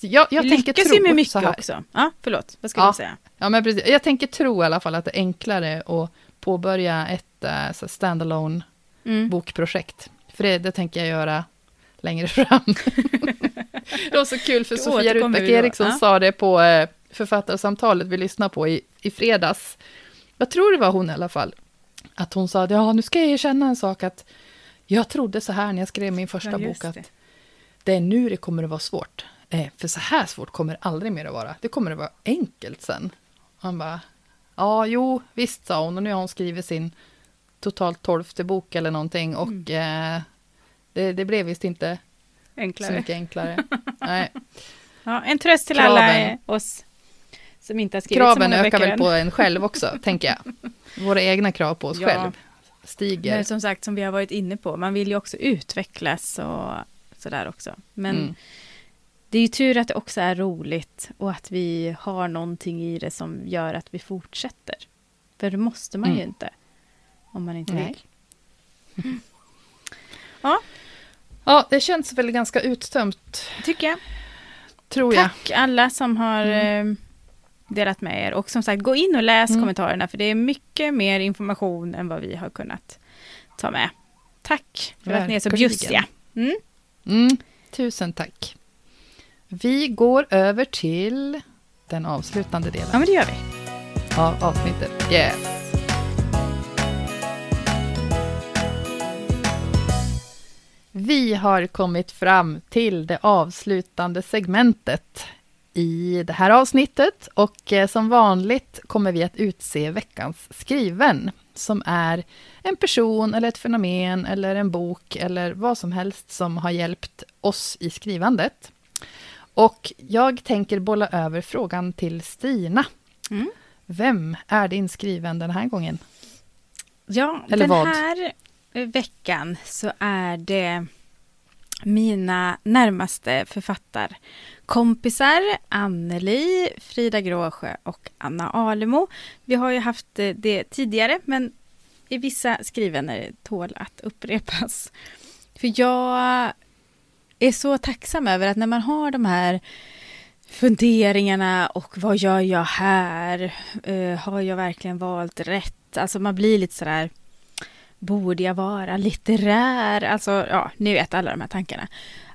jag, jag vi tänker lyckas tro ju med mycket också. Ja, förlåt. Vad skulle Ja. du säga? Ja, men precis. Jag tänker tro i alla fall att det är enklare att påbörja ett här standalone Mm. bokprojekt. För det, det tänker jag göra längre fram. det var så kul, för Då Sofia Rutbeck. Eriksson Ja. sa det på eh, författarsamtalet vi lyssnade på i, i fredags. Jag tror det var hon i alla fall. Att hon sa, ja nu ska jag erkänna en sak att jag trodde så här när jag skrev min första Ja, bok att det. det är nu det kommer att vara svårt. Eh, för så här svårt kommer det aldrig mer att vara. Det kommer att vara enkelt sen. Han bara, ja jo visst sa hon och nu har hon skrivit sin totalt tolfte bok eller någonting och Mm. eh, det, det blev visst inte så Enklare. mycket enklare. Nej. Ja, en tröst till Kraven. alla eh, oss som inte har skrivit så Kraven många ökar väl än. på en själv också, tänker jag. Våra egna krav på oss Ja. själv stiger. Men som sagt, som vi har varit inne på, man vill ju också utvecklas och sådär också. Men Mm. det är ju tur att det också är roligt och att vi har någonting i det som gör att vi fortsätter. För det måste man ju Mm. inte. Om man inte Nej. vill. Ja, Ja, det känns väl ganska uttömt, tycker jag. tror jag. Tack alla som har eh, delat med er. Och som sagt, gå in och läs Mm. kommentarerna för det är mycket mer information än vad vi har kunnat ta med. Tack för att ni är så Verkligen. bjussiga. Mm. Mm, tusen tack. Vi går över till den avslutande delen Ja, men det gör vi. av avsnittet. Yes. Vi har kommit fram till det avslutande segmentet i det här avsnittet och eh, som vanligt kommer vi att utse veckans skriven som är en person eller ett fenomen eller en bok eller vad som helst som har hjälpt oss i skrivandet. Och jag tänker bolla över frågan till Stina. Mm. Vem är din skriven den här gången? Ja, Eller den vad? här veckan så är det mina närmaste författarkompisar Anneli, Frida Gråsjö och Anna Alemo. Vi har ju haft eh, det tidigare, men i vissa skrivener tål att upprepas. För jag är så tacksam över att när man har de här funderingarna och vad gör jag här? Uh, har jag verkligen valt rätt? Alltså man blir lite sådär, borde jag vara litterär? Alltså, ja, ni vet alla de här tankarna.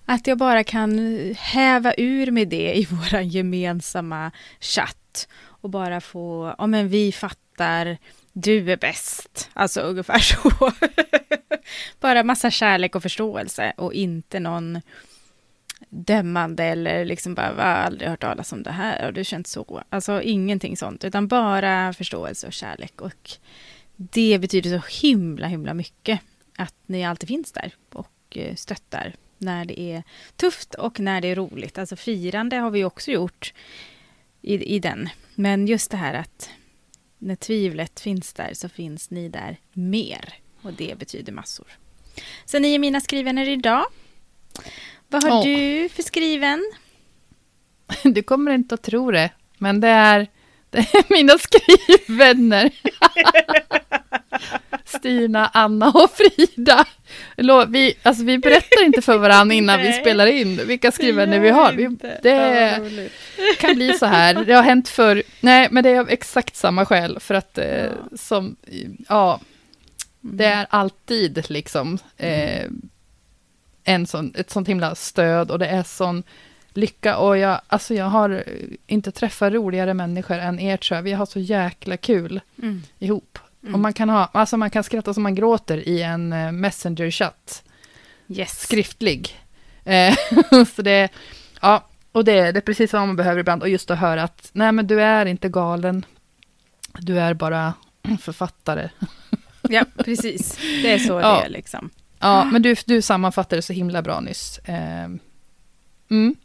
Att jag bara kan häva ur med det i vår gemensamma chatt och bara få, ja men vi fattar, du är bäst. Alltså ungefär så. bara massa kärlek och förståelse och inte någon dömande eller liksom bara, jag har aldrig hört talas om det här och du känt så. Alltså ingenting sånt, utan bara förståelse och kärlek. Och det betyder så himla, himla mycket att ni alltid finns där och eh, stöttar när det är tufft och när det är roligt. Alltså firande har vi också gjort i, i den. Men just det här att när tvivlet finns där så finns ni där mer. Och det betyder massor. Så ni är mina skrivvänner idag. Vad har oh. du för skriven? Du kommer inte att tro det, men det är, det är mina skrivvänner. Stina, Anna och Frida. Vi, alltså vi berättar inte för varandra innan vi spelar in vilka skrivvänner vi har. Vi, det kan bli så här. Det har hänt för Nej, men det är av exakt samma skäl. För att eh, som, ja, det är alltid liksom eh, en sån, ett sånt himla stöd och det är sån lycka. Och jag, alltså jag har inte träffat roligare människor än er tror jag. Vi har så jäkla kul mm. ihop. Mm. Och man kan, ha, alltså man kan skratta som man gråter i en uh, Messenger-chatt. Yes. Skriftlig. Eh, så det, ja, och det, det är precis vad man behöver ibland. Och just att höra att, nej men du är inte galen. Du är bara författare. ja, precis. Det är så ja. det är liksom. Ja, men du, du sammanfattade så himla bra nyss. Eh, mm.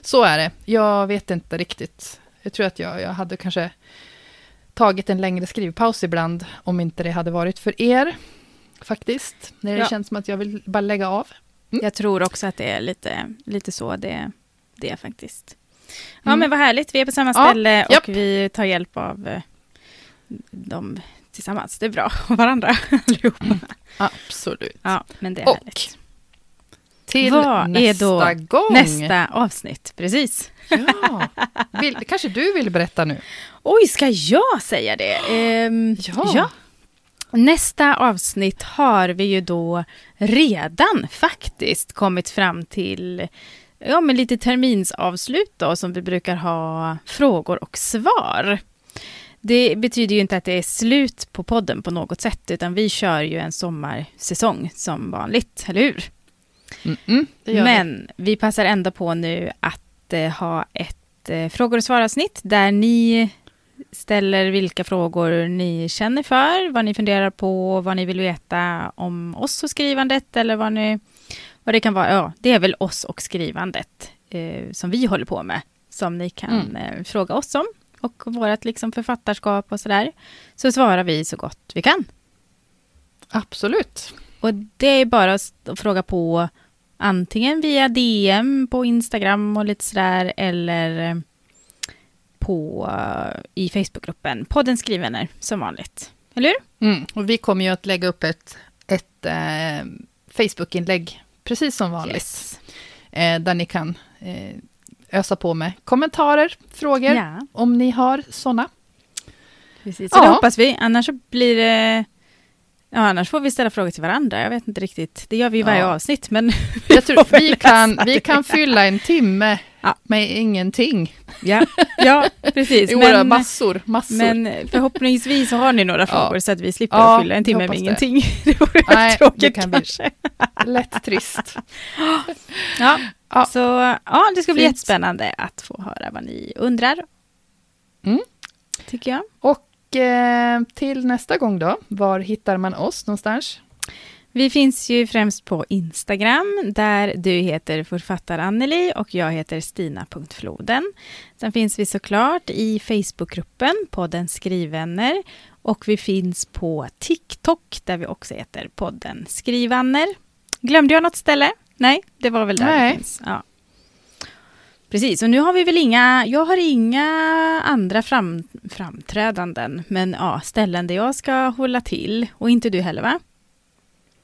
Så är det. Jag vet inte riktigt. Jag tror att jag, jag hade kanske tagit en längre skrivpaus ibland, om inte det hade varit för er, faktiskt. När det ja. känns som att jag vill bara lägga av. Mm. Jag tror också att det är lite, lite så det, det är faktiskt. Ja, mm. men vad härligt. Vi är på samma ställe ja, och japp. vi tar hjälp av eh, dem tillsammans. Det är bra. Och varandra allihopa. Absolut. Ja, men det är och härligt. Till Vad nästa gång? nästa avsnitt? Precis. Ja. Vill, kanske du vill berätta nu? Oj, ska jag säga det? Um, ja. ja. Nästa avsnitt har vi ju då redan faktiskt kommit fram till ja, men lite terminsavslut då, som vi brukar ha frågor och svar. Det betyder ju inte att det är slut på podden på något sätt, utan vi kör ju en sommarsäsong som vanligt, eller hur? Mm -mm, Men vi. passar ändå på nu att eh, ha ett eh, frågor och svar-avsnitt där ni ställer vilka frågor ni känner för, vad ni funderar på, vad ni vill veta om oss och skrivandet eller vad, ni, vad det kan vara. Ja, det är väl oss och skrivandet eh, som vi håller på med, som ni kan mm. eh, fråga oss om och vårt liksom författarskap och sådär, så svarar vi så gott vi kan. Absolut. Och det är bara att fråga på antingen via DM på Instagram och lite sådär, eller på i Facebookgruppen Podden Skrivvänner som vanligt. Eller hur? Mm, och vi kommer ju att lägga upp ett, ett eh, Facebookinlägg precis som vanligt. Yes. Eh, där ni kan eh, ösa på med kommentarer, frågor, ja. om ni har sådana. Precis, så ja. det hoppas vi. Annars så blir det... Ja, annars får vi ställa frågor till varandra. Jag vet inte riktigt. Det gör vi i varje ja. avsnitt, men... Jag tror vi kan, vi kan fylla en timme ja. med ingenting. Ja, ja precis. men, massor, massor. Men förhoppningsvis har ni några frågor ja. så att vi slipper ja, fylla en timme med ingenting. Det vore Nej, tråkigt det kan kanske. Bli lätt trist. ja, Ja. Så ja, det ska bli Fint. jättespännande att få höra vad ni undrar. Mm. Tycker jag. Och till nästa gång då, var hittar man oss någonstans? Vi finns ju främst på Instagram, där du heter författar Anneli och jag heter Stina.floden. Sen finns vi såklart i Facebookgruppen, podden Skrivvänner. Och vi finns på TikTok, där vi också heter podden Skrivvänner. Glömde jag något ställe? Nej, det var väl där Nej. det finns. Ja. Precis, och nu har vi väl inga, jag har inga andra fram, framträdanden, men ja, ställen där jag ska hålla till. Och inte du heller va?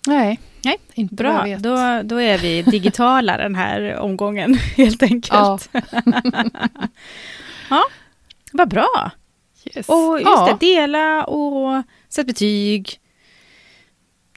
Nej, Nej, inte bra. Då, då är vi digitala den här omgången, helt enkelt. Ja. ja, vad bra. Yes. Och just ja. det, dela och sätt betyg.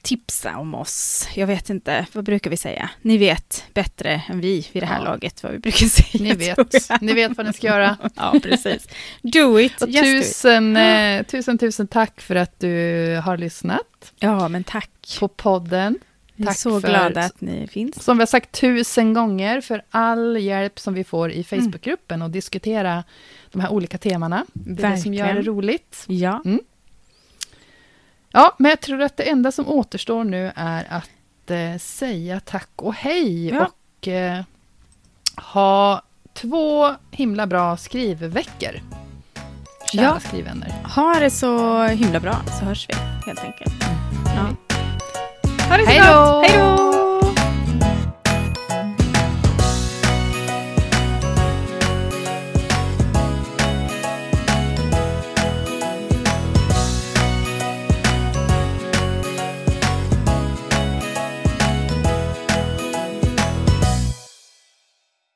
Tipsa om oss. Jag vet inte, vad brukar vi säga? Ni vet bättre än vi vid det här Ja. laget vad vi brukar säga. Ni vet, ni vet vad ni ska göra. Ja, precis. Do it, Och just do it. tusen, eh, tusen, tusen tack för att du har lyssnat Ja, men tack. på podden. Vi är tack så för- glada att ni finns. Som vi har sagt tusen gånger, för all hjälp som vi får i Facebookgruppen och diskutera de här olika temana. Det är det som gör det Verkligen. roligt. Ja, Ja, men jag tror att det enda som återstår nu är att eh, säga tack och hej Ja. och eh, ha två himla bra skrivveckor. Kära Ja. skrivvänner. ha det så himla bra så hörs vi helt enkelt. Ja. Ha det så! Hej då!